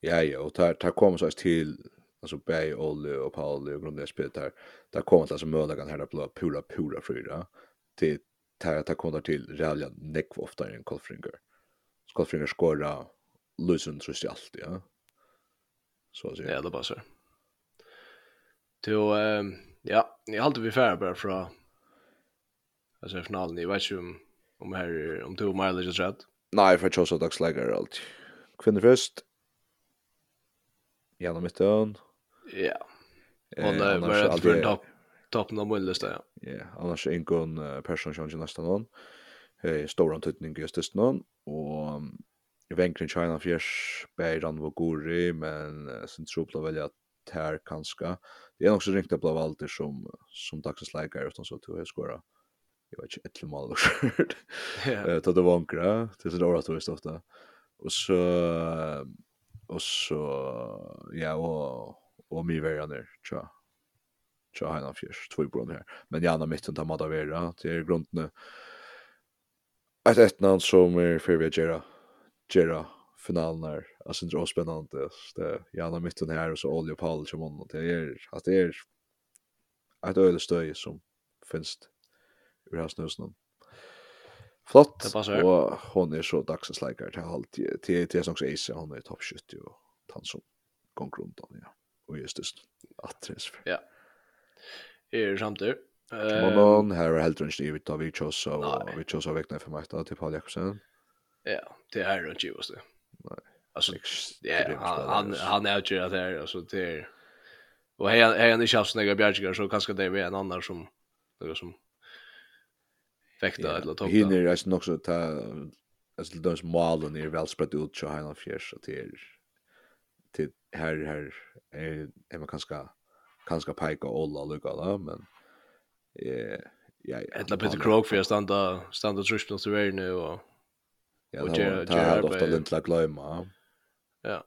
Ja, ja, och där, där kommer så till alltså Bay, Olle och Paul och grundliga spelet där. Där kommer alltså möjligheten här på pura, pura fyra. Till där, där kommer till Realia ofta i en Kolfringer. Kolfringer skårar Lusen tror jag alltid, ja. Så att säga. Ja, det passar. Till, ehm ja, jag håller vi färre bara från alltså finalen Jag vet om om här om två miles just rätt. Nej, för Chelsea dags lägger allt. Kvinnor först. Genom mitten. Ja. Och det var ett för topp toppen av mållistan. Ja, annars är ingen person som jag nästan någon. Eh stor antydning just just någon och Venkrin China Fjärs Beiran var gori men uh, sen tror jag väl att här kanske det är också ringt upp av allt som som dagsläkare utan så tror jag skora jag vet inte ett mål och skört. Eh då det var ankra till så då att ofta. Och så och så ja och och mig var där tja. Tja han av fisk två bron här. Men jag andra mitten tar mata vera till grunden. Ett ett namn som är för vi gera gera finalen här. Alltså det är spännande. Det jag andra mitten här och så Olje Paul som hon det är att det är ett öde stöj som finns ur hans nøsen. Flott, og hon er så dagsens leikar til halv til til sånn Ace, hon er topp 70 og han som gong rundt han, ja. Og just just attres. Ja. Er samtidig. Manon, her er helt runt i vitt av vi kjøs, og vi kjøs av vekna for meg da, til Paul Jakobsen. Ja, det er rundt i oss det. Nei. Alltså ja, han han är ju där alltså det är och hej här är ni chans några bjärgar så kanske det är en annan som några som fekta eller topp. Hinner ju alltså också ta alltså de och ner väl spread ut så här fjärs så till till här här är är man kanske kanske peka alla lucka där men eh ja ja. Ett Peter krog för standa standa truspen så väl nu och ja och det har ofta lent la glömma. Ja.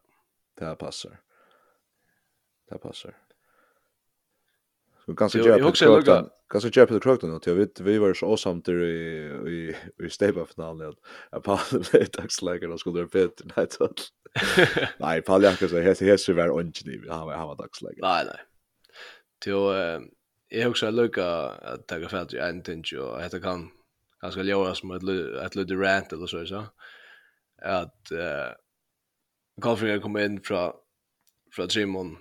Det passar. Det passar. Ganska jag också lucka. Ganska jag på nu. och vi vi var så awesome där i i i step up finalen att på det dags läge och skulle det bättre nej så. Nej, Paul Jakob så säga helt så var inte det han var han var dags läge. Nej nej. Till eh jag också lucka att ta fält i en tinge och heter kan ganska låra som ett ett lite rant eller så så. Att eh Golfringer kom in från från Simon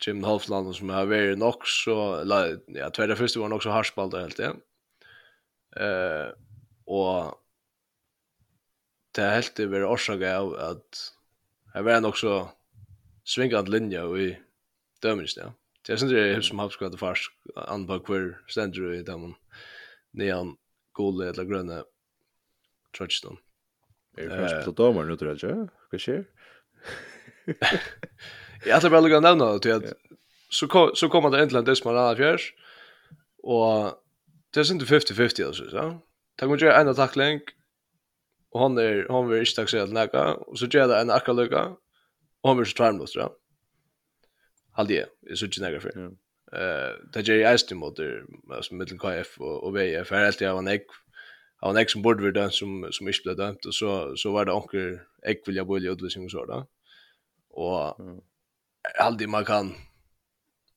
Jim Hofland som har varit nog så eller ja tvärda första var nog så harspaltar helt igen. Eh och det är helt det var orsaka av att jag var nog så svingad linje i dömnis ja. Det är sånt det som har skadat fast anbak kvar ständer i dem neon gula eller gröna touchdown. Är det fast på domaren nu tror jag. Vad sker? Jag hade bara lugna nämna det att så kom, så kommer det äntligen det som alla fjärs. Och det är inte 50-50 alltså så. Tack mycket en attackling. Och han är han vill inte taxa näka och så gör det en akka lucka. Och han vill så tvärm då så. Halde är så genera för. Eh det är ju ästimo där som mitten KF och och VF är alltid av en ägg av en ägg som borde vara den som som inte blev dömt och så så var det onkel ägg vill jag bolja utlösning så då. Och aldrig man kan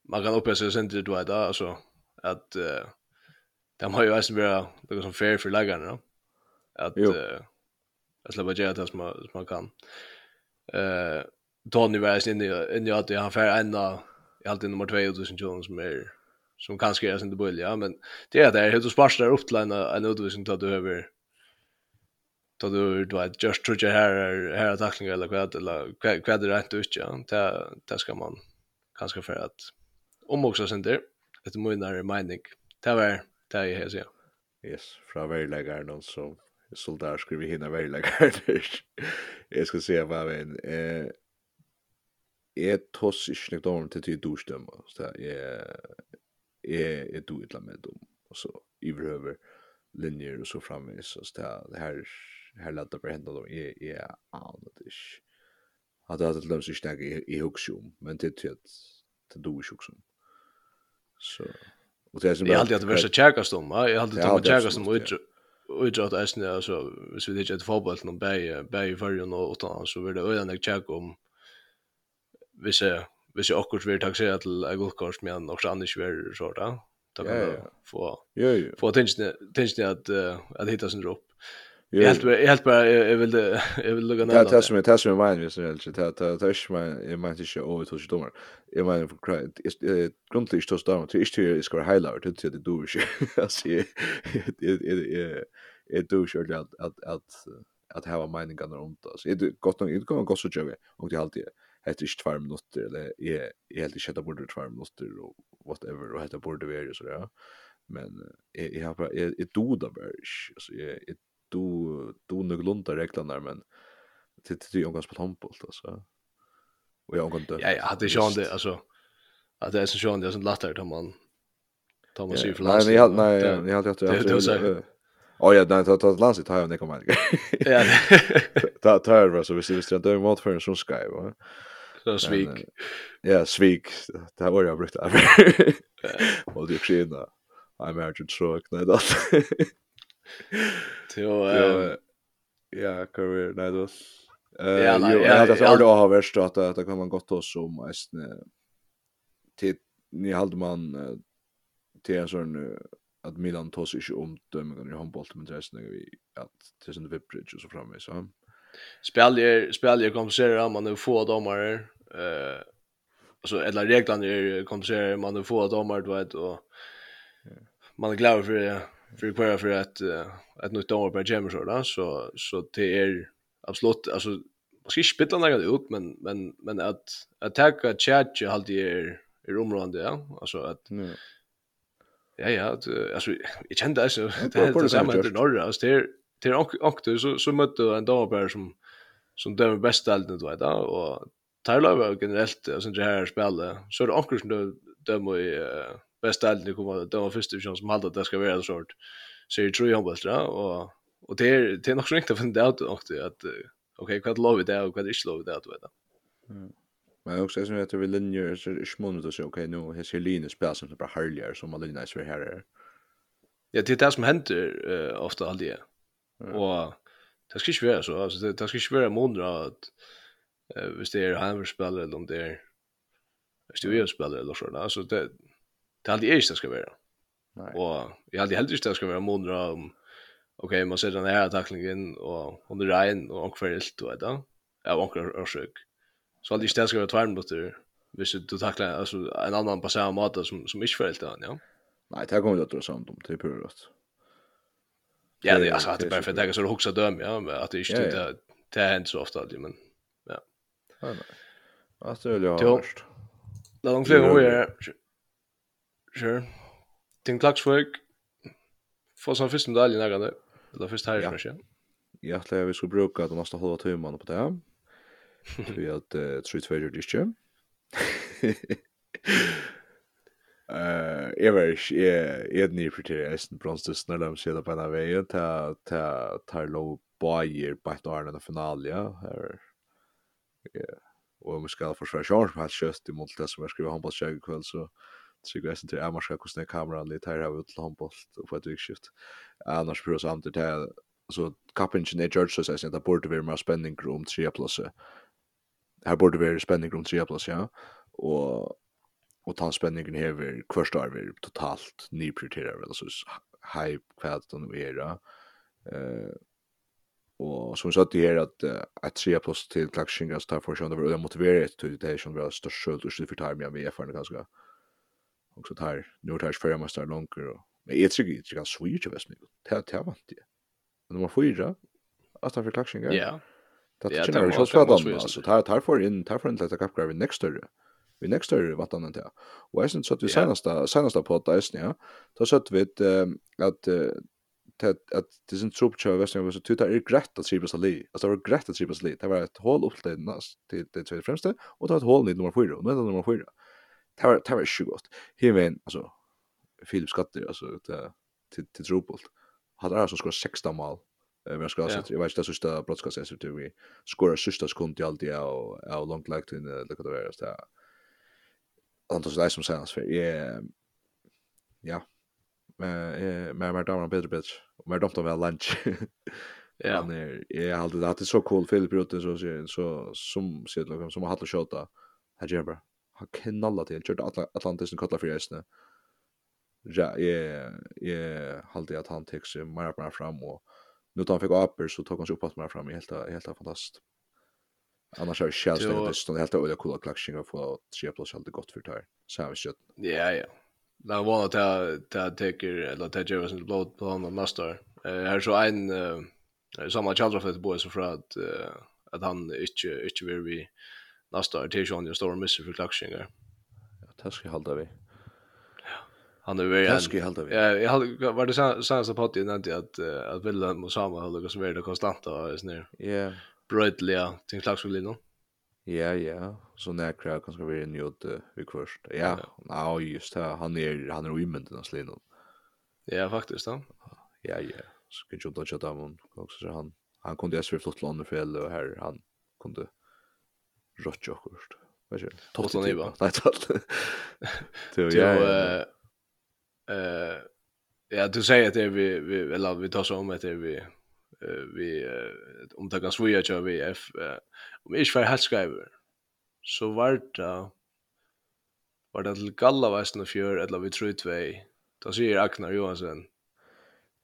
man kan uppleva sig sen det du alltså att uh, de har ju alltså bara något som fair för lagarna då. Att uh, att släppa det att som man, man kan. Eh uh, Tony var inne inne att han fair ända i alltid nummer 2 2020 som är som kanske är sin debulja men det är där hur du sparsar upp till en en utvisning att du över då du du har just tror jag här här tacklingar eller vad eller vad det rätt ut ja ta ta ska man kanske för att om också sen där ett månare mening det var det jag här så yes från värläggaren så så där skriver vi hinna värläggaren jag ska se vad men eh Jeg i ikke då dårlig till till dorstømme, så jeg, är är du illa med annet och og så iverhøver linjer och så framvis, så det här här laddar på hända då är är anodish. Att det löser sig steg i huxum, men det är det du är huxum. Så och det är som Jag alltid att värsta checkas då, va? Jag alltid att checkas som ut och att äsna alltså hvis vi inte ett fotboll någon bäj bäj för ju och utan så vill det öra när check om vi ser vi ser också vi tar sig till ett guldkort men också annars vi så där. Tack för få. Jo jo. Få tänka tänka att att hitta sin dropp. Jag helt jag helt bara jag vill jag vill lugna ner. Det är med tas med vin så helt det det tas med jag menar inte över till domar. Jag menar för credit grundligt står domar till istället är ska highlight till det du ser. Jag ser det det det du kör att att att att ha meningen runt alltså. Det gott nog inte kan gå så jag och det alltid ett ist 2 minutter eller är är helt i chatta borde 2 minutter och whatever och heter borde vara så där. Men jag har jag då bara så jag du du nog lunda reglerna men till till jag ganska på handboll alltså. Och jag kan Ja, jag hade ju det alltså att det är så sjön det är sånt lättare då man tar man sig för Nej, jag nej, jag hade att jag Oh ja, nej, det tar landet tar jag när kommer. Ja. Det tar det så visst visst det är mot för en sån sky va. Så svik. Ja, svik. Det har jag brukt. Och det skiner. I'm out to truck. Nej, det. Så ja, career nej då. Eh ja, det är så då har värst att det kan man gott oss som mest till ni hade man till sån att Milan tos sig om dömningen i handboll men det är vi att till sån Vipbridge och så framme så. Spelare spelare kompenserar man nu få domare eh alltså eller reglerna kompenserar man nu få domare då vet och man är glad för det för kvar för att att något år på James då så så det är absolut alltså man ska inte spilla något ut men men men att attacka chat ju alltid är är området ja alltså att mm. ja ja att, alltså jag kände alltså det är det samma till norra alltså det är till Okto så så mötte en dagbär som som dömer bäst allt då vet jag och Tyler var generellt alltså det här spelet så är det också som dömer i bästa allt det kommer det var första division som hade det ska vara så sort. Så jag tror jag hoppas och och det är det är nog snyggt att fundera ut också att okej vad lov det och vad är inte lov det att veta. Mm. Men också som att vi linjer så är smånt att så okej nu här ser linjer spel som bara härligare som alla linjer så här är. Ja, det är det som händer uh, ofta alltid Mm. Och det ska inte vara så. Alltså, det, det ska inte vara månader att uh, hvis det är hemmerspelare eller om det är hvis det är spelare eller så, Alltså det, det hade jag inte ska vara. Nej. Och jag hade heller det ska vara månader om okej, man ser den här tacklingen och hon är rein och hon helt, då då. Ja, hon och sjuk. Så alltid jag ska vara tvärn mot det. Visst du tacklar alltså en annan på samma måte som som inte fällt han, ja. Nej, det kommer det att sånt om typ hur rätt. Ja, det alltså att det bara för att jag så huxar döm, ja, men att det inte det det händer så ofta alltid, men ja. Ja, nej. Alltså, jag är först? hårt. Det är långt. Sure. Tim Klaksvik får sin första medalj i nägande. Eller första här kanske. Jag tror vi ska bruka de nästa halva timmen på det här. Vi har ett tre två gjort det. Eh, jag var jag är ny för det är en bronsdust när de ser på den vägen ta ta tar low Bayer på ett år i finalen ja. Ja. Och om vi ska försvara chans på att kösta i mot det som jag skriver handbollskäg kväll så Så jag syns till är man ska kosta kameran lite här har vi till handboll och på ett vikskift. Annars för oss andra till så kapingen är George så att det borde vara mer spänning room 3 plus. Här borde vara spänning room 3 plus ja. Och och ta spänningen här vi kvarstår vi totalt nyprioriterar väl så high kvalitet nu är. Eh och som sagt det är att att tre plus til klakshingas tar för sjøn over og motivere et til det som var störst skuld och skuld for time med erfaring ganske Och så tar nu tar jag förra mästare långt och men jag tycker inte kan switcha bäst mycket. Det det vant det. Men man får ju då att ta för klaxing. Ja. Det är ju så svårt så tar tar för in tar för inte att kapgra vid next år. Vi next år vad annat det. Och jag syns att vi senaste senaste på det är ja. Då så att vi att att att det sin trupp kör västern så tuta är grätt att Sibas Ali. Alltså det var grätt att Sibas Ali. Det var ett hål upp till det till det två främsta och det var ett hål i nummer 4 och nu är det nummer 4 det var det var sjukt gott. Här men alltså Philip Skatter alltså det till till Trobult. Hade alltså skor 16 mål. Eh men ska säga jag vet inte så sista broadcast så det vi skora sista sekund i allt det och och långt lagt in det kan det vara så där. Antas det som sägs för ja ja. Eh men men damer bättre bättre. Och mer domt av lunch. Ja. Men jag har alltid det är så cool Philip Rutten så så som ser det som har hatt att skjuta. Här gör bara har knallat till kört Atlantisen kallar för resten. Ja, jag jag halde att han tog sig mer och mer fram och nu tar han fick upper så tog han sig uppåt mer fram. Helt helt fantastiskt. Annars är Shells det är helt öliga coola klaxingar för 3 plus helt gott för där. Så har vi kött. Ja, ja. Men var att jag jag tycker eller att jag sin blod på honom nästa år. Eh här så en samma challenge för boys så för att att han inte inte vill vi nästa år till Johnny Storm missar för klaxingar. Ja, det ska hålla vi. Ja. Han är väl Det ska hålla vi. Ja, jag hade var det senast på att jag nämnde att att Willem och Samuel håller det som är det konstanta och så ner. Ja. Brightlia till klaxingar. Ja, ja. Så när jag kan ska vi en jord vi först. Ja, ja, just det. Han är han är rymmen den sliden. Ja, faktiskt då. Ja, ja. Så kan ju dodge chatta om också så han han kunde ju svifta flott London för eller här han kunde rått jokkurt. Vad är det? i va. Nej, totten. Du ja. Eh ja, du säger att det är vi vi eller vi tar så om att det är vi vi om det kan svåja jag vi f om inte för helt skriver. Så var det var det till Galla Gallavästen och fjör eller vi tror två. Då säger Agnar Johansson.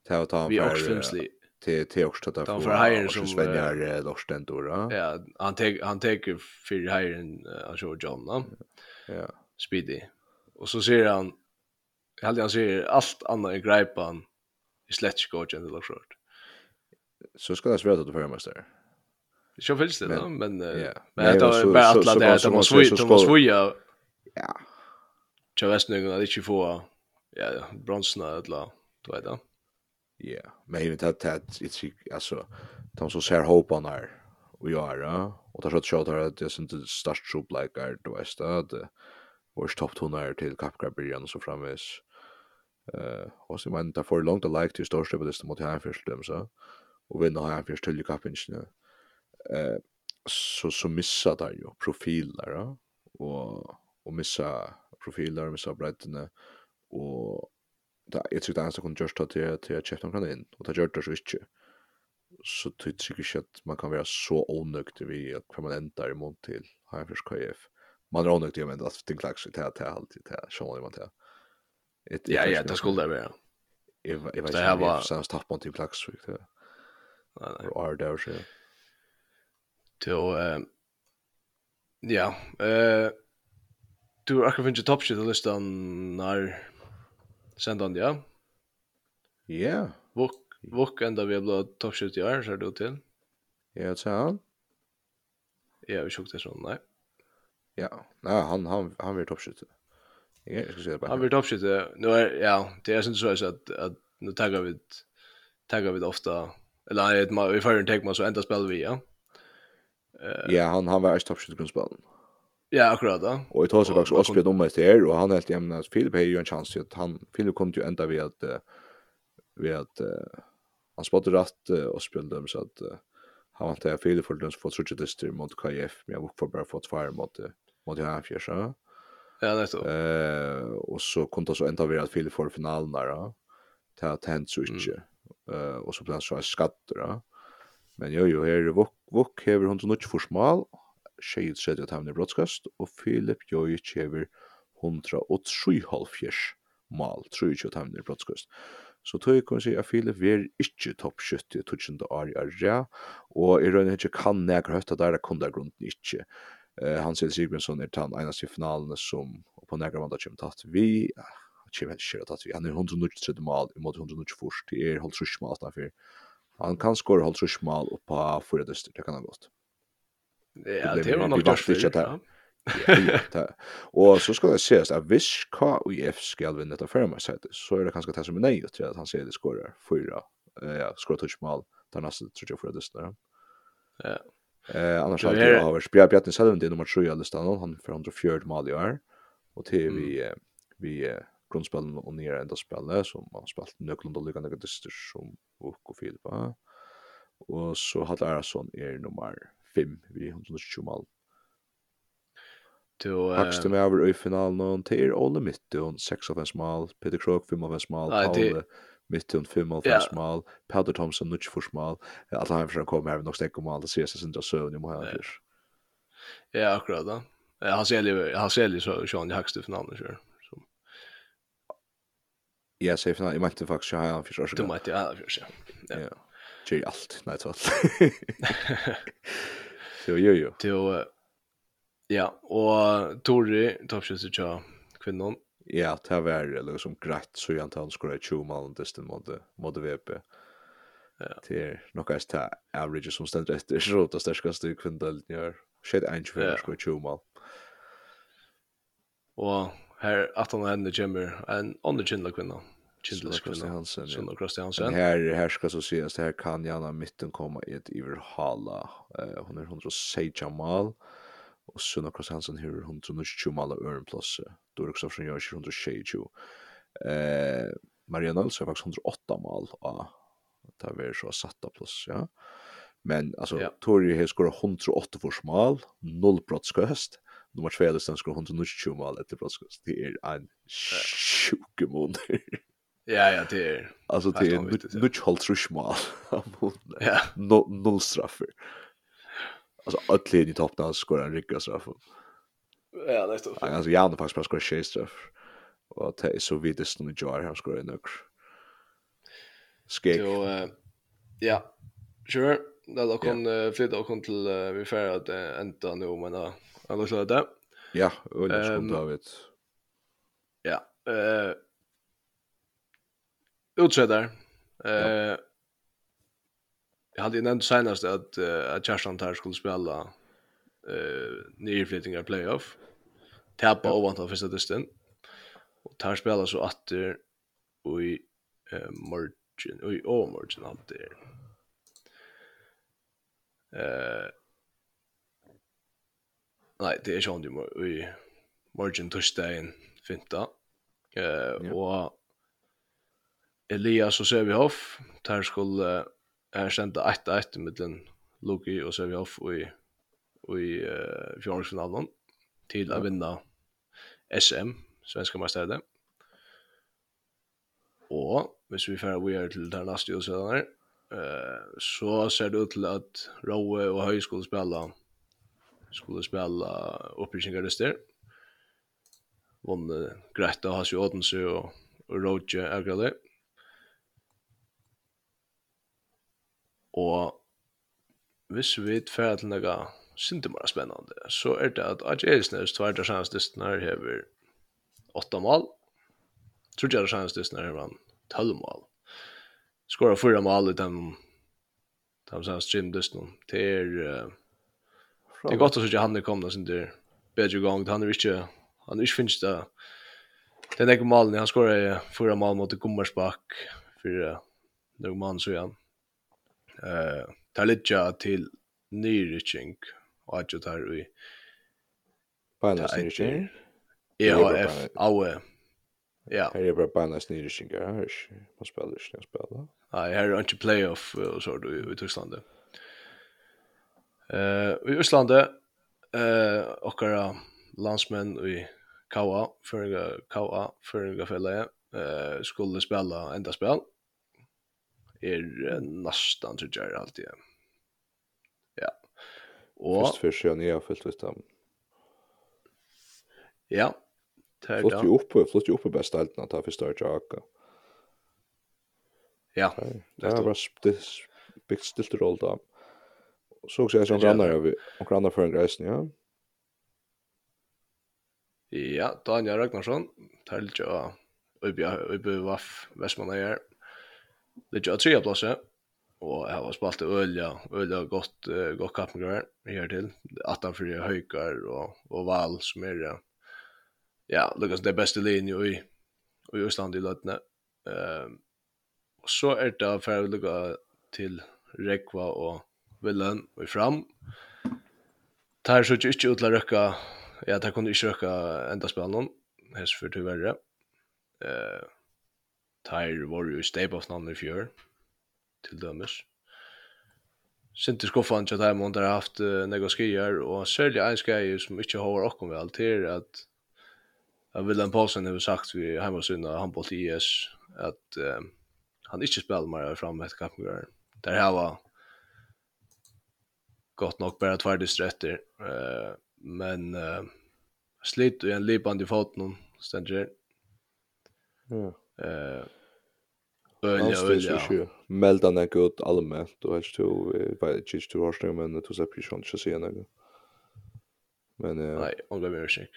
Ta och ta en Vi är filmslig till till också att få för hajen som Svenjar Lorsten då ja han tar han tar för hire han kör John då ja speedy och så ser han jag hade han ser allt annat i gripan i slätskort än det låg short. så ska det svara att du får där Så finns det då, men men det var bara att det att man svär att man svär. Ja. Jag vet inte, det är ju för ja, bronsna eller vad det är. Ja, men jag vet att det är alltså de som ser hopan här och göra och tar så att shot att det är inte störst så like är det vet att vår topp tonar till kapgrabbian så framis. Eh, och så man tar för långt att like till störst över this mot här först dem så och vinna här först till kapingen. Eh, så så missar där ju profiler och och missa profiler missa bredden och da jeg tror det eneste kunne gjørs ta til, til jeg kjøpte omkring inn, og det gjør det så ikke. Så tror jeg ikke at man kan være så ånøkt i at hva man ender i mån til Hagenfjørs KF. Man er ånøkt i å mene at ting klaks til at det er alltid til, at er man til. Ja, ja, det skulle det være, ja. Jeg vet ikke, om jeg har samst tatt på en ting klaks, ikke det. Nei, nei. Og er det å skje. Til, ja, eh... du har akkurat finnet toppskitt og listan när sendan, ja. Ja. Yeah. Vok, vok enda vi har blivit topp i år, så ser du til. Ja, tja han. Ja, vi sjukt det sånn, nei. Ja, nei, han, han, han blir topp Jeg skal si det bare. Han blir topp 70. Nå er, ja, det er sånn så at, at nu taggar vi, taggar vi det ofta, eller nei, vi får en tegma så enda spiller vi, ja. Uh, ja, han, han var ikke topp 70 grunnspillen. Ja, akkurat da. Og jeg tar sig också også om meg til her, og han helt hjemme at Philip har ju en chans til at han, Philip kom ju ända enda att at, ved at uh, han spådde rett uh, dem, så att han vant til at Philip for dem som fått sørget lister mot KF, men jeg var bare fått fire mot, mot han fjers, ja. Ja, nettopp. Uh, og så kom det så ända ved att Philip for finalen där da, til at så inte mm. uh, og så ble han så en skatter, da. Men jo, jo, her, Vok, Vok hever hun til noe forsmal, 630 av i brottskast, og Filip Jøy kjever 103,5 mal, 23 av i brottskast. Så tog jeg kan si at Filip er ikke topp 70 i tutsjende år i Arja, og i røyne ikke kan nekker høyta der er kundagrunden ikke. Uh, Hans Hjell Sigmundsson er tann einast i finalene som på nekker vanda kjem tatt vi, kjem helt kjer tatt vi, han er 193 mal imot 194, det er holdt 30 mal utenfor. Han kan skåre holdt 30 mal oppa 4 dyster, det kan han godt. Ja, det var nok just det. Ja. ja, og så skal det sies at hvis KUF skal vinna detta förmåssätet så er det kanskje det som er nej til at han sier det skårer fyra ja, skorar mal, där nesten tror jeg för det. Ja. Eh annars har det har Björn Björn Sölund det nummer 7 i listan han för 104 mål i år och till vi vi grundspelen och ner ända spelet som man spelat nöklunda liknande det som och och Filip. Och så har Arason är nummer 5 vi 120 mål. Du Högsta med över i finalen och till Olle Mitton 6 av 5 mål, Peter Krok 5 av 5 mål, Paul Mitton 5 av 5 mål, Peter Thompson, 9 för mål. alla han försöker komma här nog stäcka mål det ser sig då så ni måste ha. Ja, akkurat då. Han säljer han säljer så Sean i högsta finalen kör. Ja, så finalen, jag mätte faktiskt jag har för så. Du mätte ja, för så. Ja. Tjej allt, nej tvärt. Jo, jo, jo. Till, ja, och Tori, toppkjøster tja kvinnan. Ja, det var liksom greit, så jag antar han skulle ha 20 malen distan mot VP. Ja. Det är nog kanske det average som ständer efter, så det stärskaste i kvinnan gör. Skjedd 1-24 skulle ha 20 malen. Och här, att han henne kommer en underkynla kvinnan. Kindle Kristi Hansen. Kindle Kristi Hansen. Men här, här ska så sägas, det här kan gärna mitten komma i ett Iverhala. Uh, hon är 106 mal. Og Sunna Kristi Hansen her är 120 mal av öronplasset. Då är också från jag 122. Eh, Maria Nilsson er faktisk 108 mal av det här är så satta plus, ja. Men alltså, ja. Tori har skorat 108 för mal, 0 brottsköst. Nummer 2 listan det hon till 20 mål efter brottskast. Det är en sjuk månad. Ja, ja, det är... Alltså det er mye holdt är av hållsrushmål. Ja. Noll straffer. Alltså alla i toppen av skorar en rygga straff. Ja, det är stort. Alltså jag hade faktiskt bara skorat tjej straff. Och det är så vidare som det jar han skorar en rygga. Skek. Så, ja. Sure. Da då kom flytta och kom till vi färd att ända nu men då. Alltså det. Ja, och det skulle ta vet. Ja. Eh utredar. Eh ja. Jag hade ju nämnt senast att uh, att Kerstan tar skulle spela eh nyflyttingar playoff. Tappa ja. ovanför första distan. Och tar spelar så att det i eh margin och i margin allt det. Eh Nej, det är ju inte i margin touchdown finta. Eh Ja. och Elias og Sevihoff, der skulle her stenda 1-1 mellom Luki og Sevihoff i, i uh, fjordningsfinalen til å vinne SM, svenska masteret. Og hvis vi færre vi er til der neste utsetene uh, så ser det ut til at Rowe og Høy skulle spille skulle spille opprykkningarlister. Vunne Greta, Hasi Odense og, og Roger akkurat det. Og hvis vi fer til noe sindimara spennende, så er det at AJS Neves tverter her, hever åtta mål, Trudjar her, hever han 12 mål. Skåra fyra mål i dem, dem sannsdistene. Det er... Uh, Det er godt å at han er kommet sin der bedre gang. Han er ikke, han er ikke finnes det. Det er ikke malen. Han skårer fyra mål mot Gummersbakk for uh, noen mann så igjen eh tar lite till nyriching och att jag tar i Banas nyriching. Ja, F Aue. Ja. Här är bara Banas nyriching. Här man spelar det, jag spelar. Nej, här är inte playoff så då i Tyskland. Eh, i Island eh och landsmän i Kawa, förra Kawa, förra Fella eh skulle spela enda spel er nästan tror jag alltid. Ja. Och först för sjön är jag fyllt visst dem. Ja. Tar då. Flott ju uppe, flott ju uppe bäst allt när ta för start jaka. Ja. Det var bara big stilt roll då. Så också jag som grannar vi och grannar för en gräsning, ja. Ja, Daniel Ragnarsson, tar Ubi, Ubi, Vaff, Vestmanna gjør. Det är tre platser och jeg har det ölja, ölja gott uh, gott kappningar här till. Attan för høykar och och val som er, ja, ja Lucas det bästa linje i i Østland i Lötne. Ehm och så är det för att lukka till Rekva och Villan og fram. Tar så inte utla røkka, Ja, det kunne ikke røkka ända spela någon. Häst för tyvärr. Eh Tær var jo i Stebosnan i fjør, til dømes. Sinti skuffan til dem, hun har haft uh, nega skier, og særlig en skeier som ikke har okkom vel til at at Willem Paulsen har sagt vi heima sunna handball til IS at uh, han ikke spiller mer fram etter kappmøyre. Der har var gott nok bara två stretter, uh, men uh, slit i en lipan i foten, stendt her. Mm. Eh Ölja, ölja. Melda nek ut allmänt, då helst du, jag vet inte hur hårst men du ser precis inte se nek. Men... Nej, om det blir sick.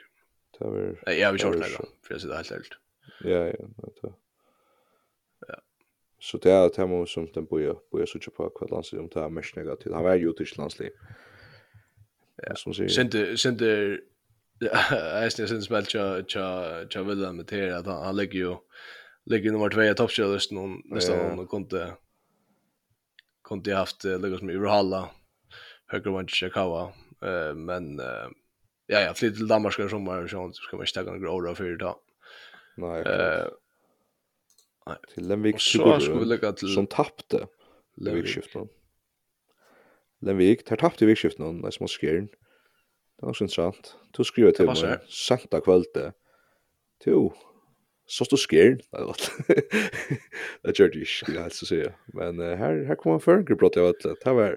Det var... Nej, jag har inte det nek, för jag sitter helt helt. Ja, ja, det Ja. Så det är ett hemma som den börjar, börjar sucha på kvart landsliv, om det är mest negativt. Han var ju till landslig. Ja, som säger. Sinter, sinter... Ja, jag syns inte smält tja, tja, tja, tja, tja, tja, tja, tja, tja, ligger nummer 2 i toppskjölisten hon nästan yeah. hon kunde kunde haft Lucas med Urhalla höger vant Chicago men uh, ja ja flytt till Danmark i sommar så ska man inte ta några år för det Nej. Eh Nej. Till Lemvik skulle till som tappte Lemvik skiftet. Lemvik der tappte i vikskiftet någon när små skärn. Det var så interessant. Du skriver till mig sent kväll det så stod skärn nej vad det gjør det ju alltså så si. men uh, här här kommer för en gruppe jag vet det var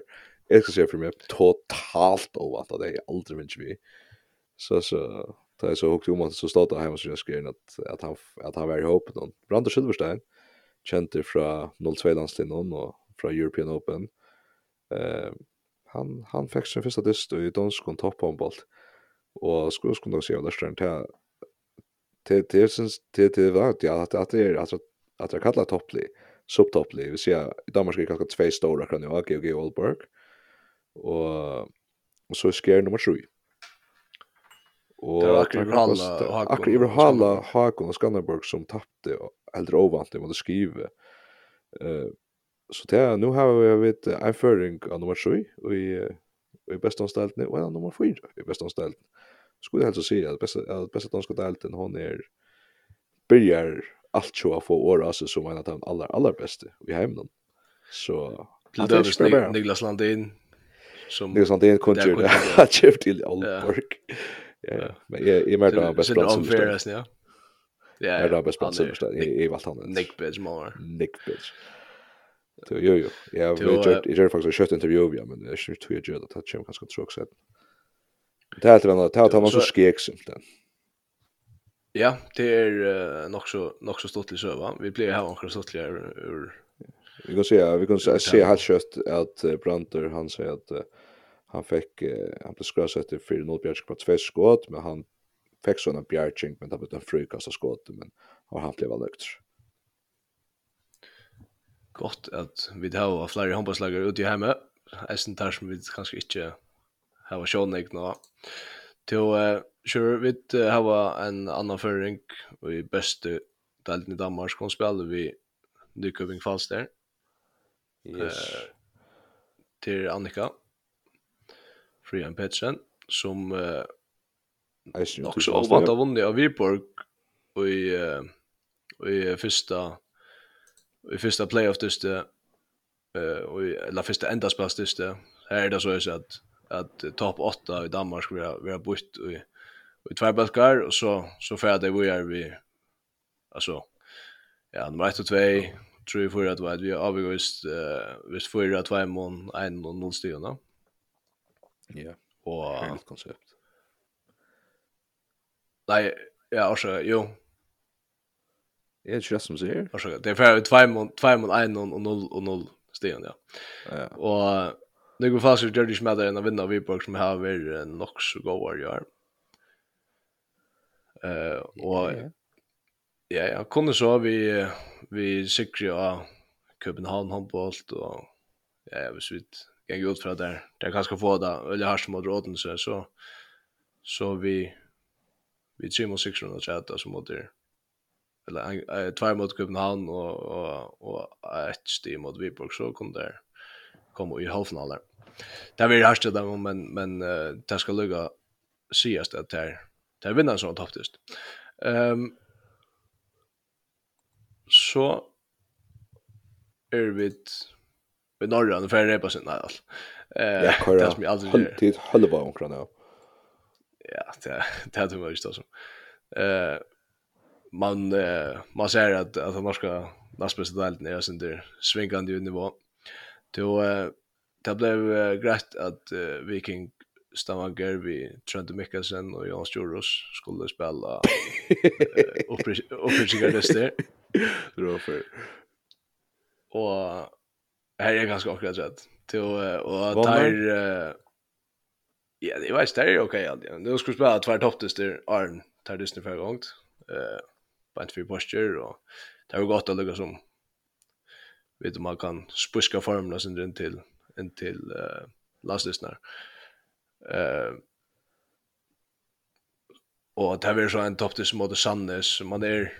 jag ska si för mig totalt ovant det. Jeg aldrig minns vi. Så så det är så hukte om at så starta hemma så jeg skrev att att han att han var i håpet noen. Brander Silverstein kände fra 02 landslinjen och från European Open eh han han fikk sin första dyst i dansk kon topp på och skulle skulle nok se av Lesteren til det det syns det det var ja att att det är alltså att jag kallar toppli subtoppli vi ser i Danmark är ganska två stora kan jag och Georg Olberg och och så sker nummer 3 och Akri Ibrahima Hakon och Skanderborg som tappte eller ovant mot skrive. Eh så det nu har vi vet en föring av nummer 7 och i i bästa stället nu av nummer 4 i bästa stället skulle jag helst säga att bästa att bästa danska delten hon är börjar allt så att få år alltså som en av de allra allra bästa i hemmen. Så till där Niklas Landin som Niklas Landin kunde ju ha chef till Oldborg. Ja, men jag är mer då bäst plats som förstår. Ja. Ja, är då bäst plats som förstår. I valt han. Nick Bitch Moore. Nick Bitch. Jo jo. Ja, vi gjorde faktiskt ett intervju men jag tror ju att det kanske tror också. Det heter han att ta man så skek simpelthen. Ja, det är nok så nok så stort i söva. Vi blir här också stort ur Vi kan se vi kan se helt kött att Branter han säger att han fick han blev skrasat för Nordbjörk på två skott men han fick såna bjärching men det blev en frukast skott men han blev väl Gott att vi har flere handbollslagare ute i hjemme, Eisen tar som vi kanske inte hava sjónig nå. Til uh, sure vit uh, hava en annan føring og i beste delen i Danmark kom spiller vi Nykøbing Falster. Yes. Eh, til Annika Frian Petsen som uh, nok så vant av vunnet av Viborg og i, og i fyrsta i fyrsta playoff dyste eh og i, eller første endaspelsdyste her er det så at att topp 8 i Danmark skulle vi vi har bort i i två balkar och så så för det vi är vi alltså ja nummer 1 och 2 tror vi för att vad vi har vi just eh visst för att två mån 1 och 0 styrna. Ja. Och helt koncept. Nej, ja, också jo. Det är just som så här. Det är för två mån två mån 1 och 0 och 0 styrna, ja. Ja. Och det går fast ut Jordi Schmeder en av vinna Viborg som har varit nog så goda i år. Eh och ja, jag kunde så vi vi sikrar ja København handbolt och ja, jag vet inte. Jag går ut från där. Där kanske få där eller har som mot Rodense så så vi vi trimmer sikrar och chatta som mot där eller två mot København och och och ett steg mot Viborg så kom där kom i halvfinalen det blir hardt det där men men uh, det ska lugga siast att det det vinner så topptist. Ehm um, så är vi vi norran för repa sin där. Eh ja, det som jag alltid gör. Det håller bara omkring det. Ja, det det hade varit så. Eh man eh, man ser att att de norska nästbästa delen är sin där svingande nivå. Då eh, det blev uh, greit att uh, Viking Stavanger vi Trent Mikkelsen och Jan Stjoros skulle spela uh, uppryckningar nästa. Det var för. Och här är ganska akkurat rätt. Till och där ja, det var stereo okej okay, alltid. Nu skulle spela två topptester Arn tar Disney för gångt. Eh på ett fyra posture och det var gått att lägga som vet du man kan spuska formerna sen in till in till uh, lastlisnar. Eh uh, och det är så en topptis mot Sandnes. man är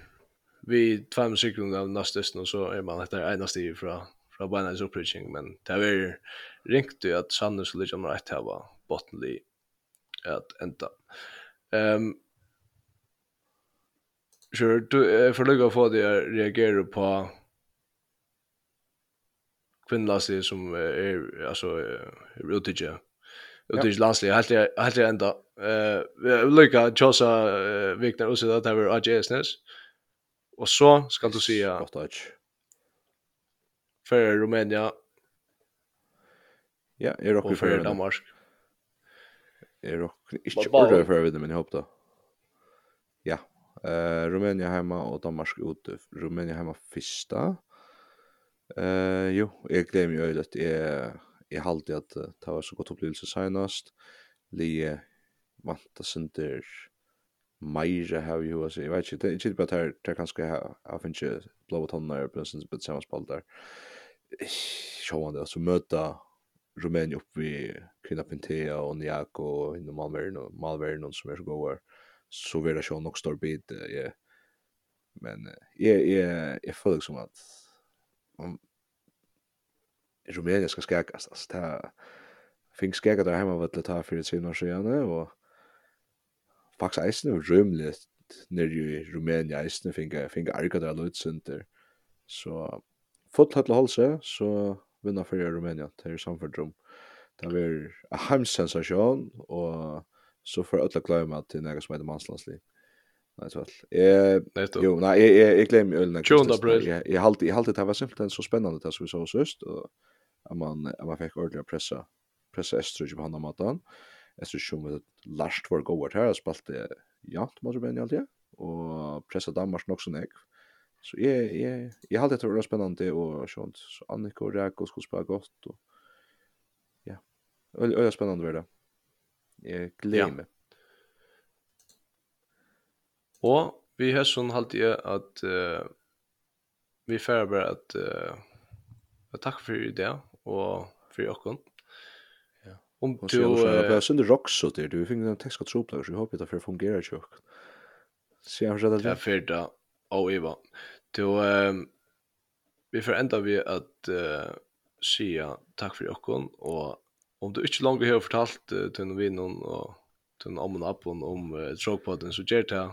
vi två sekunder av lastlisnar så är man efter ena steg från från Binance Uppreaching men det är ringt ju att Sandnes skulle liksom rätt här var bottenly att ända. Ehm um, Sure, du, jeg får lykke å få det jeg reagerer på kvinnlasse som är alltså utige utige landslig, helt helt ända eh lucka Josa Vikner och så det var AJSNS och så ska du se för Rumänien Ja, är också för Danmark. Är också inte ordet för vid men jag hoppas. Ja. Eh Rumänien hemma och Danmark ute. Rumänien hemma första. Eh jo, jag gleder ju att jag jag jeg att at det var så gott upplevelse senast. Lige vanta å sender meira har vi hos, jeg vet ikke, det är ikke bara her, det er kanskje har jeg finner ikke blå tonner, på en sin spett sammenspall der. Sjåan det, altså møta Rumæni opp i Kvinna Pintea och Niak og innom Malvern och Malvern som är så goda. så vil det sjåan nok stor bit, jeg, men jeg, jag jeg føler som att om Rumänien ska skäkas. Alltså det här fick skäka där hemma vad det tar för ett år sedan och faktiskt eisen och rymligt när ju Rumänien eisen fick jag fick arka där lötsenter. Så fått hatla sig så vinner för Rumänien till samfördrum. Det var en hemsensation och så för alla glömma att det är något som heter manslandsliv. Nej så väl. Eh jo, nej jag jag, jag glömmer ölen. 20. april. Jag jag halte, jag halte det var simpelt så spännande det som vi så sist och att man att man fick ordentligt pressa pressa estrogen på honom matan. Estrogen med last var går här spalt det jant måste man alltid och pressa Danmark också näck. Så jag jag jag halte det var spännande och sånt så Annika och Räko skulle spela gott och ja. Öl öl spännande var det. Jag glömmer. Og vi har sånn halt jeg at uh, vi färra bare at uh, takk for det og for er Ja. Om du jag synd rock så det du fick en text att tro på så jag hoppas att det fungerar ju. Så jag har sett att det för då och Eva. Du vi får ända vi att uh, säga tack för er och om du inte långt har fortalt uh, till någon vinn och till någon annan appen om uh, drogpodden så gör det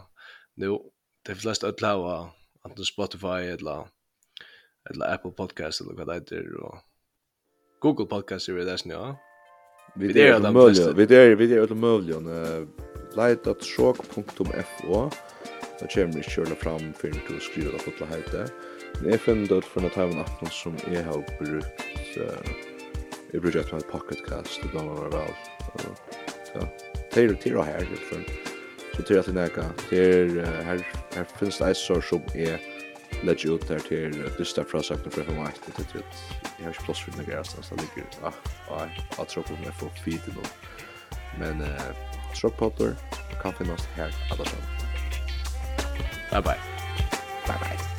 nu det flest att lava att Spotify eller eller Apple Podcast eller vad det heter och Google Podcast är det där snö. Vi är alla möjliga. Vi är vi är alla möjliga. Light.shock.fo Där kommer vi kjøle fram for å skrive det fotla heite. Men jeg finner det for en time aften som jeg har brukt jeg bruker et pocketcast, det blir man vel. Ja, det er jo her, helt er så til at det nækka, til her, her finnes det eisor som er legger ut der til dyster fra sakten fra fem og eit, til til jeg har ikke plass for nækka resten, så det ligger, ah, ah, jeg tror på om jeg får fint i noen. Men uh, tråkpotter kan finnes her, alle sammen. Bye bye. Bye bye.